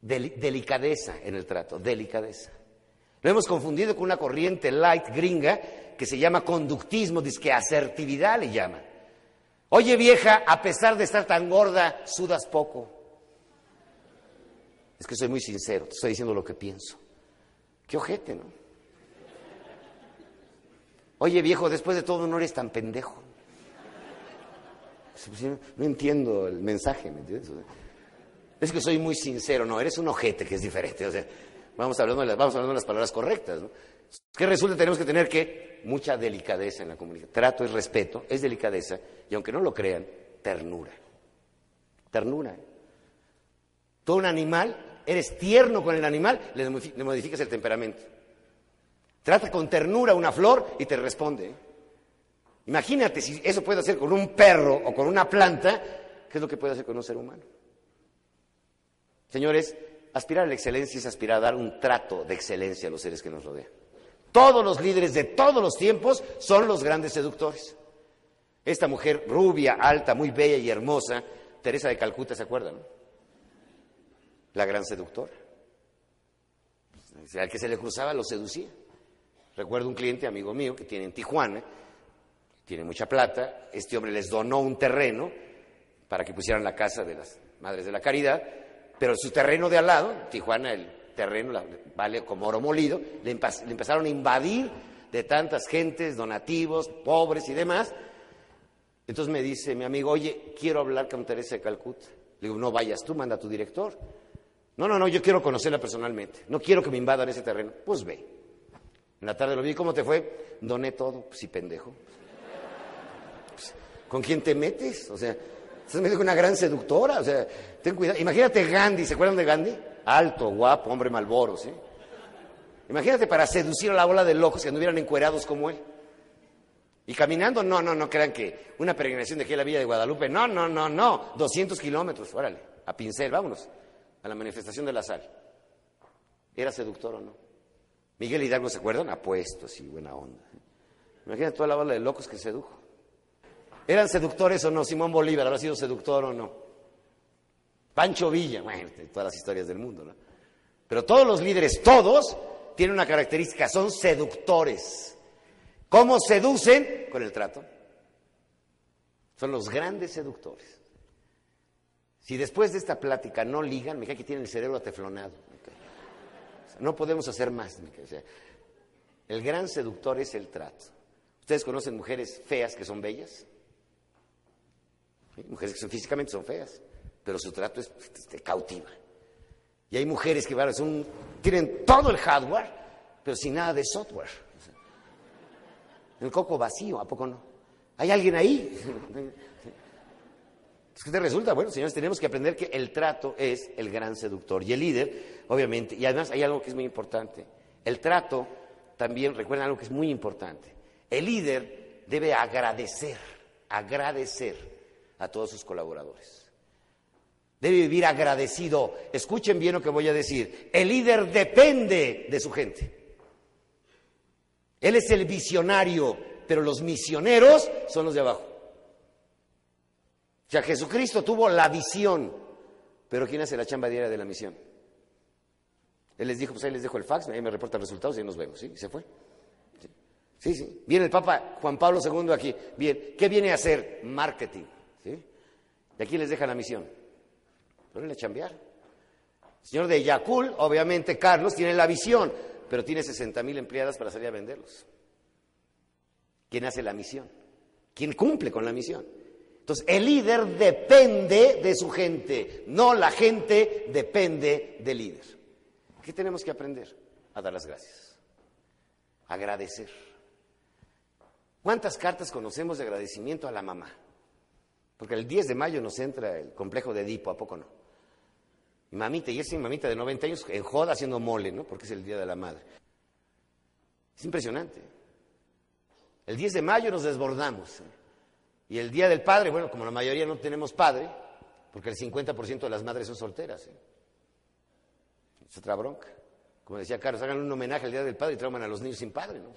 delicadeza en el trato, delicadeza. Lo hemos confundido con una corriente light gringa que se llama conductismo, dice que asertividad le llama. Oye vieja, a pesar de estar tan gorda, sudas poco. Es que soy muy sincero, te estoy diciendo lo que pienso. Qué ojete, ¿no? Oye viejo, después de todo no eres tan pendejo. Pues, no entiendo el mensaje, ¿me entiendes? Es que soy muy sincero, no, eres un ojete que es diferente. O sea, vamos hablando de las, vamos hablando de las palabras correctas, ¿no? ¿Qué resulta? Tenemos que tener que mucha delicadeza en la comunicación. Trato es respeto, es delicadeza, y aunque no lo crean, ternura. Ternura. Todo un animal, eres tierno con el animal, le modificas el temperamento. Trata con ternura una flor y te responde. ¿eh? Imagínate si eso puede hacer con un perro o con una planta, ¿qué es lo que puede hacer con un ser humano? Señores, aspirar a la excelencia es aspirar a dar un trato de excelencia a los seres que nos rodean. Todos los líderes de todos los tiempos son los grandes seductores. Esta mujer rubia, alta, muy bella y hermosa, Teresa de Calcuta, ¿se acuerdan? La gran seductora. Al que se le cruzaba lo seducía. Recuerdo un cliente, amigo mío, que tiene en Tijuana, tiene mucha plata, este hombre les donó un terreno para que pusieran la casa de las Madres de la Caridad, pero su terreno de al lado, Tijuana, el terreno vale como oro molido, le, empezaron a invadir de tantas gentes, donativos, pobres y demás. Entonces me dice mi amigo, oye, quiero hablar con Teresa de Calcuta. Le digo, no vayas tú, manda a tu director. No, no, no, yo quiero conocerla personalmente. No quiero que me invadan ese terreno. Pues ve. En la tarde lo vi, ¿cómo te fue? Doné todo. Pues sí, pendejo. ¿Con quién te metes? O sea, estás metido con una gran seductora. O sea, ten cuidado. Imagínate Gandhi, ¿se acuerdan de Gandhi? Alto, guapo, hombre malboro, ¿sí? Imagínate para seducir a la ola de locos que anduvieran encuerados como él. Y caminando, no, no, no crean que una peregrinación de aquí a la Villa de Guadalupe, no, no, no, no, 200 kilómetros, órale, a pincel, vámonos, a la manifestación de la sal. ¿Era seductor o no? Miguel Hidalgo, ¿se acuerdan? Apuesto, sí, buena onda. Imagínate toda la ola de locos que sedujo. ¿Eran seductores o no? Simón Bolívar habrá sido seductor o no. Pancho Villa, bueno, todas las historias del mundo, ¿no? Pero todos los líderes, todos, tienen una característica, son seductores. ¿Cómo seducen? Con el trato. Son los grandes seductores. Si después de esta plática no ligan, me cae que tienen el cerebro ateflonado. no podemos hacer más. el gran seductor es el trato. ¿Ustedes conocen mujeres feas que son bellas? Mujeres que son, físicamente son feas, pero su trato es, este, cautiva. Y hay mujeres que son, tienen todo el hardware, pero sin nada de software. el coco vacío, ¿a poco no? ¿Hay alguien ahí? Es que te resulta, bueno, señores, tenemos que aprender que el trato es el gran seductor. Y el líder, obviamente, y además hay algo que es muy importante. El trato también, recuerden algo que es muy importante. El líder debe agradecer, agradecer a todos sus colaboradores. Debe vivir agradecido. Escuchen bien lo que voy a decir. El líder depende de su gente. Él es el visionario, pero los misioneros son los de abajo. O sea, Jesucristo tuvo la visión, pero ¿quién hace la chamba diaria de la misión? Él les dijo, pues ahí les dejo el fax, ahí me reportan resultados y nos vemos, ¿sí? se fue. Sí, sí. Viene el Papa Juan Pablo II aquí. Bien, ¿qué viene a hacer? Marketing. ¿sí? Y aquí les deja la misión. Pero a chambear. El señor de Yacul, obviamente Carlos, tiene la visión, pero tiene 60 mil empleadas para salir a venderlos. ¿Quién hace la misión? ¿Quién cumple con la misión? Entonces, el líder depende de su gente, no la gente depende del líder. ¿Qué tenemos que aprender? A dar las gracias, agradecer. ¿Cuántas cartas conocemos de agradecimiento a la mamá? Porque el 10 de mayo nos entra el complejo de Edipo, ¿a poco no? Y mamita, y esa mamita de 90 años en joda haciendo mole, ¿no? Porque es el Día de la Madre. Es impresionante. El 10 de mayo nos desbordamos. ¿eh? Y el Día del Padre, bueno, como la mayoría no tenemos padre, porque el 50% de las madres son solteras. ¿eh? Es otra bronca. Como decía Carlos, hagan un homenaje al Día del Padre y trauman a los niños sin padre, ¿no?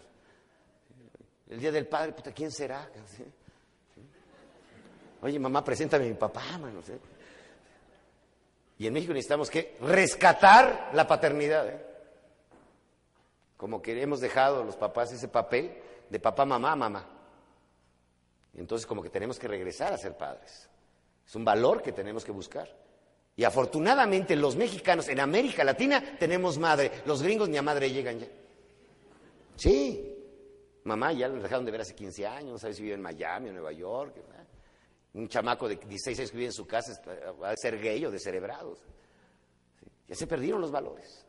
El Día del Padre, puta, ¿quién será? Oye, mamá, preséntame a mi papá, mano. Y en México necesitamos que rescatar la paternidad. ¿eh? Como que hemos dejado los papás ese papel de papá, mamá, mamá. Entonces como que tenemos que regresar a ser padres. Es un valor que tenemos que buscar. Y afortunadamente los mexicanos en América Latina tenemos madre. Los gringos ni a madre llegan ya. Sí. Mamá ya lo dejaron de ver hace 15 años, no sabe si vive en Miami o Nueva York. Un chamaco de 16 años que vive en su casa va a ser gay o descerebrados. Ya se perdieron los valores.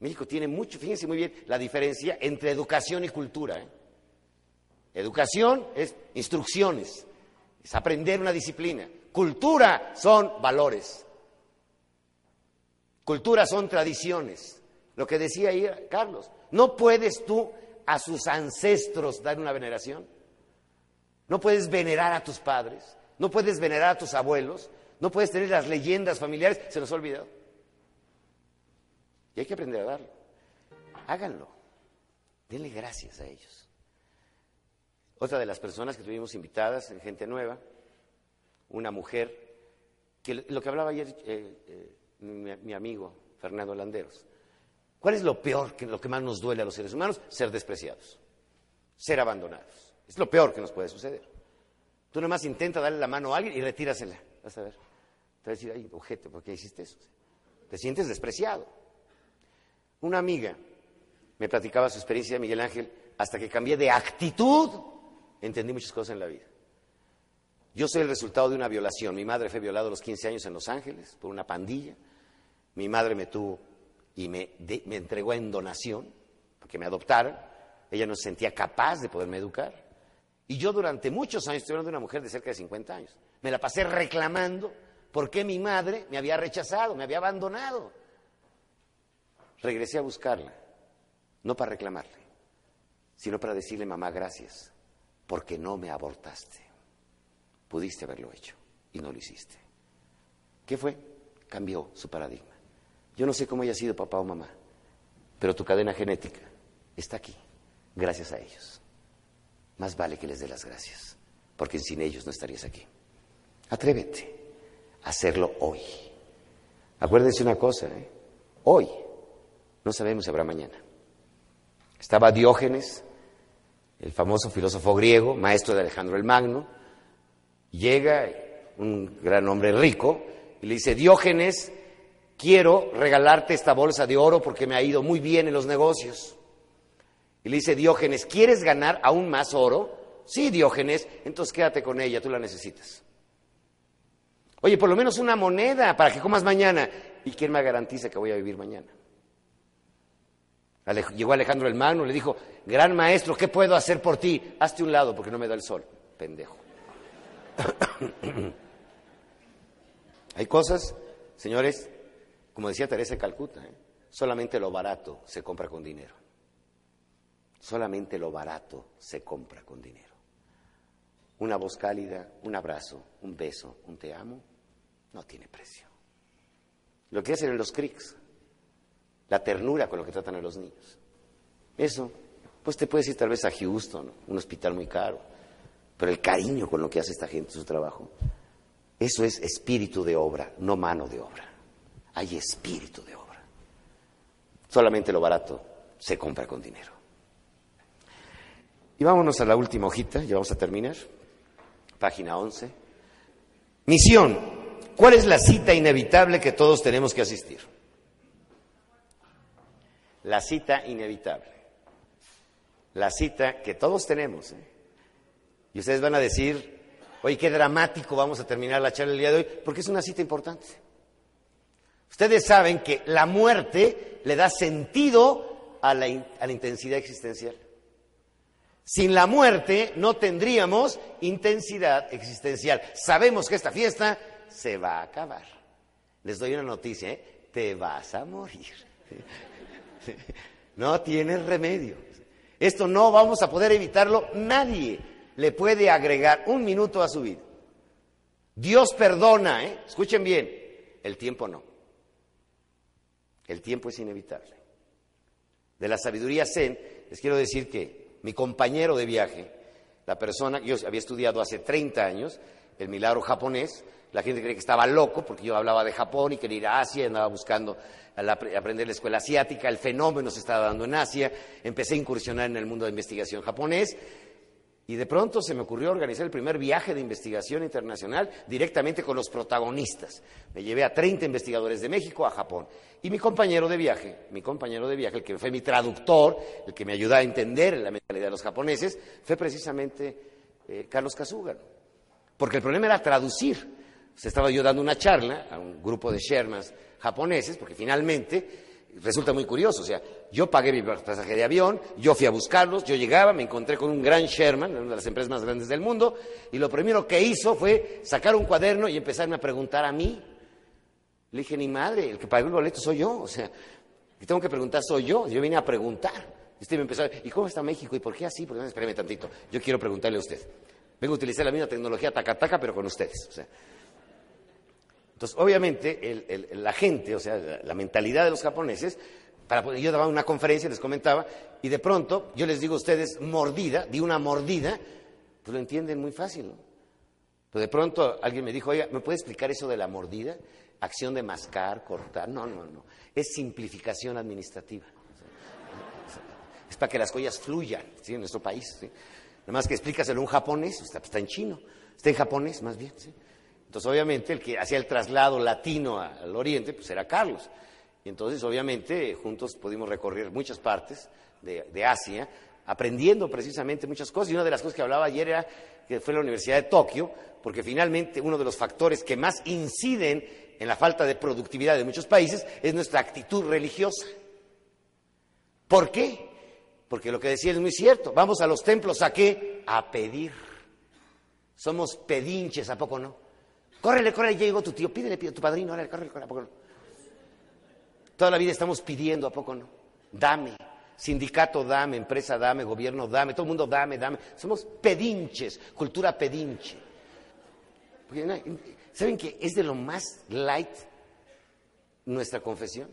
México tiene mucho, fíjense muy bien la diferencia entre educación y cultura. ¿eh? Educación es instrucciones, es aprender una disciplina. Cultura son valores. Cultura son tradiciones. Lo que decía ahí Carlos, no puedes tú a sus ancestros dar una veneración. No puedes venerar a tus padres, no puedes venerar a tus abuelos, no puedes tener las leyendas familiares, se nos ha olvidado. Y hay que aprender a darlo. Háganlo. Denle gracias a ellos. Otra de las personas que tuvimos invitadas, gente nueva, una mujer, que lo que hablaba ayer eh, eh, mi, amigo Fernando Landeros. ¿Cuál es lo peor, que, lo que más nos duele a los seres humanos? Ser despreciados, ser abandonados. Es lo peor que nos puede suceder. Tú nomás intenta darle la mano a alguien y retírasela. Vas a ver. Te vas a decir, ay, objeto, ¿por qué hiciste eso? Te sientes despreciado. Una amiga me platicaba su experiencia de Miguel Ángel, hasta que cambié de actitud, entendí muchas cosas en la vida. Yo soy el resultado de una violación. Mi madre fue violada a los 15 años en Los Ángeles por una pandilla. Mi madre me tuvo y me, entregó en donación, porque me adoptaron. Ella no se sentía capaz de poderme educar. Y yo durante muchos años, estoy hablando de una mujer de cerca de 50 años, me la pasé reclamando por qué mi madre me había rechazado, me había abandonado. Regresé a buscarla, no para reclamarle, sino para decirle, mamá, gracias, porque no me abortaste. Pudiste haberlo hecho y no lo hiciste. ¿Qué fue? Cambió su paradigma. Yo no sé cómo haya sido papá o mamá, pero tu cadena genética está aquí, gracias a ellos. Más vale que les dé las gracias, porque sin ellos no estarías aquí. Atrévete a hacerlo hoy. Acuérdense una cosa, ¿eh? hoy no sabemos si habrá mañana. Estaba Diógenes, el famoso filósofo griego, maestro de Alejandro el Magno, llega un gran hombre rico y le dice, Diógenes, quiero regalarte esta bolsa de oro porque me ha ido muy bien en los negocios. Y le dice Diógenes, ¿quieres ganar aún más oro? Sí, Diógenes, entonces quédate con ella, tú la necesitas. Oye, por lo menos una moneda para que comas mañana. ¿Y quién me garantiza que voy a vivir mañana? Llegó Alejandro el Magno, le dijo, gran maestro, ¿qué puedo hacer por ti? Hazte un lado porque no me da el sol, pendejo. Hay cosas, señores, como decía Teresa de Calcuta, ¿eh? solamente lo barato se compra con dinero. Solamente lo barato se compra con dinero. Una voz cálida, un abrazo, un beso, un te amo, no tiene precio. Lo que hacen en los CRICS, la ternura con lo que tratan a los niños. Eso, pues te puedes ir tal vez a Houston, un hospital muy caro, pero el cariño con lo que hace esta gente en su trabajo, eso es espíritu de obra, no mano de obra hay espíritu de obra. Solamente lo barato se compra con dinero. Y vámonos a la última hojita, ya vamos a terminar. Página 11. Misión. ¿Cuál es la cita inevitable que todos tenemos que asistir? La cita inevitable. La cita que todos tenemos. ¿eh? Y ustedes van a decir, oye, qué dramático vamos a terminar la charla el día de hoy, porque es una cita importante. Ustedes saben que la muerte le da sentido a la, intensidad existencial. Sin la muerte no tendríamos intensidad existencial. Sabemos que esta fiesta se va a acabar. les doy una noticia, ¿eh? te vas a morir. No tienes remedio. Esto no vamos a poder evitarlo. Nadie le puede agregar un minuto a su vida. Dios perdona, ¿eh? escuchen bien, el tiempo no. El tiempo es inevitable. De la sabiduría zen, les quiero decir que mi compañero de viaje, la persona, yo había estudiado hace 30 años el milagro japonés, la gente cree que estaba loco porque yo hablaba de Japón y quería ir a Asia, andaba buscando aprender la escuela asiática, el fenómeno se estaba dando en Asia, empecé a incursionar en el mundo de investigación japonés y de pronto se me ocurrió organizar el primer viaje de investigación internacional directamente con los protagonistas. Me llevé a 30 investigadores de México a Japón. Y mi compañero de viaje, mi compañero de viaje, el que fue mi traductor, el que me ayudó a entender la mentalidad de los japoneses, fue precisamente eh, Carlos Kasuga. Porque el problema era traducir. Se estaba yo dando una charla a un grupo de Shermans japoneses, porque finalmente resulta muy curioso, o sea, yo pagué mi pasaje de avión, yo fui a buscarlos, yo llegaba, me encontré con un gran Sherman, una de las empresas más grandes del mundo, y lo primero que hizo fue sacar un cuaderno y empezarme a preguntar a mí. Le dije, ni madre, el que pagó el boleto soy yo, o sea, que tengo que preguntar soy yo, yo vine a preguntar. Usted me empezó a ¿y cómo está México? ¿Y por qué así? Porque no, espérame tantito, yo quiero preguntarle a usted. Vengo a utilizar la misma tecnología taca-taca, pero con ustedes. O sea, entonces, obviamente, la gente, o sea, la, mentalidad de los japoneses, para, yo daba una conferencia, les comentaba, y de pronto yo les digo a ustedes mordida, di una mordida, pues lo entienden muy fácil, ¿no? Pero de pronto alguien me dijo, oiga, ¿me puede explicar eso de la mordida? Acción de mascar, cortar. No, no, no. Es simplificación administrativa. Es para que las cosas fluyan ¿sí? en nuestro país. ¿sí? Nada más que explícaselo a un japonés, está, está en chino, está en japonés más bien. ¿sí? Entonces, obviamente, el que hacía el traslado latino al oriente, pues era Carlos. Y entonces, obviamente, juntos pudimos recorrer muchas partes de, Asia, aprendiendo precisamente muchas cosas. Y una de las cosas que hablaba ayer era que fue la Universidad de Tokio, porque finalmente uno de los factores que más inciden en la falta de productividad de muchos países es nuestra actitud religiosa. ¿Por qué? Porque lo que decía es muy cierto. Vamos a los templos a qué? A pedir. Somos pedinches, ¿a poco no? Córrele, córrele, llegó tu tío, pídele, pídele, tu padrino, órale, córrele, córrele, ¿a poco no? Toda la vida estamos pidiendo, ¿a poco no? Dame, sindicato dame, empresa dame, gobierno dame, todo el mundo dame, dame. Somos pedinches, cultura pedinche. ¿Saben que es de lo más light nuestra confesión?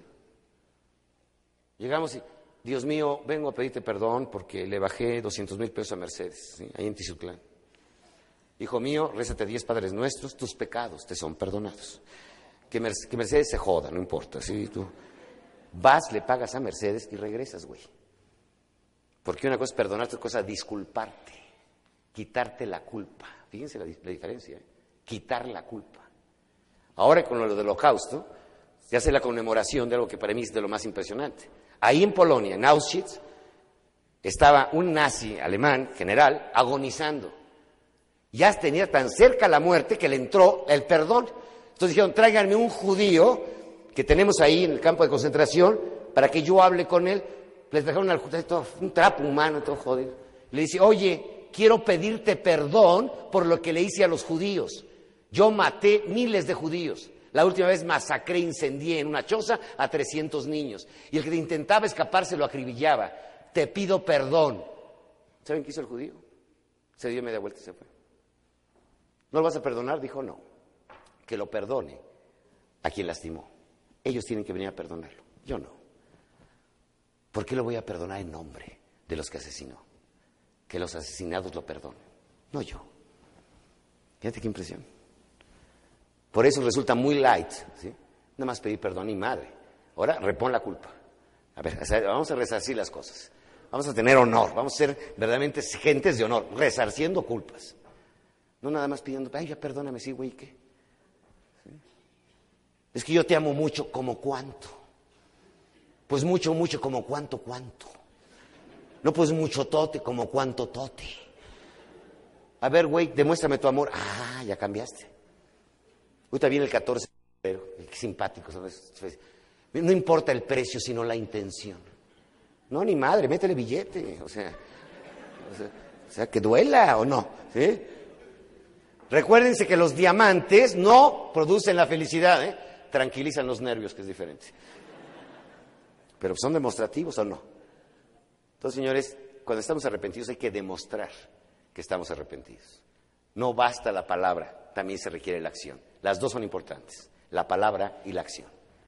Llegamos y, Dios mío, vengo a pedirte perdón porque le bajé 200 mil pesos a Mercedes, ahí en Tizutlán. Hijo mío, rézate diez Padres Nuestros, tus pecados te son perdonados. Que, Mercedes se joda, no importa. Si tú vas, le pagas a Mercedes y regresas, güey. Porque una cosa es perdonarte, otra cosa es disculparte, quitarte la culpa. Fíjense la, diferencia, ¿eh? quitar la culpa. Ahora con lo del holocausto, se hace la conmemoración de algo que para mí es de lo más impresionante. Ahí en Polonia, en Auschwitz, estaba un nazi alemán, general, agonizando ya tenía tan cerca la muerte que le entró el perdón. Entonces dijeron, tráiganme un judío que tenemos ahí en el campo de concentración para que yo hable con él. Les dejaron un trapo humano, todo jodido. Le dice, oye, quiero pedirte perdón por lo que le hice a los judíos. Yo maté miles de judíos. La última vez masacré, incendié en una choza a 300 niños. Y el que intentaba escapar se lo acribillaba. Te pido perdón. ¿Saben qué hizo el judío? Se dio media vuelta y se fue. ¿No lo vas a perdonar? Dijo, no. Que lo perdone a quien lastimó. Ellos tienen que venir a perdonarlo. Yo no. ¿Por qué lo voy a perdonar en nombre de los que asesinó? Que los asesinados lo perdonen. No yo. Fíjate qué impresión. Por eso resulta muy light. ¿sí? Nada más pedir perdón y madre. Ahora repon la culpa. A ver, vamos a resarcir las cosas. Vamos a tener honor. Vamos a ser verdaderamente gentes de honor, resarciendo culpas. No nada más pidiendo, ay, ya perdóname, sí, güey, ¿qué? Es que yo te amo mucho, como cuánto. Pues mucho, mucho, como cuánto, cuánto. No, pues mucho tote, como cuánto tote. A ver, güey, demuéstrame tu amor. Ah, ya cambiaste. Ahorita viene el 14 de febrero, qué simpático. No importa el precio, sino la intención. No, ni madre, métele billete. O sea, o sea que duela o no. ¿sí? Recuérdense que los diamantes no producen la felicidad, ¿eh? tranquilizan los nervios, que es diferente. Pero ¿son demostrativos o no? Entonces, señores, cuando estamos arrepentidos hay que demostrar que estamos arrepentidos. No basta la palabra, también se requiere la acción. Las dos son importantes, la palabra y la acción.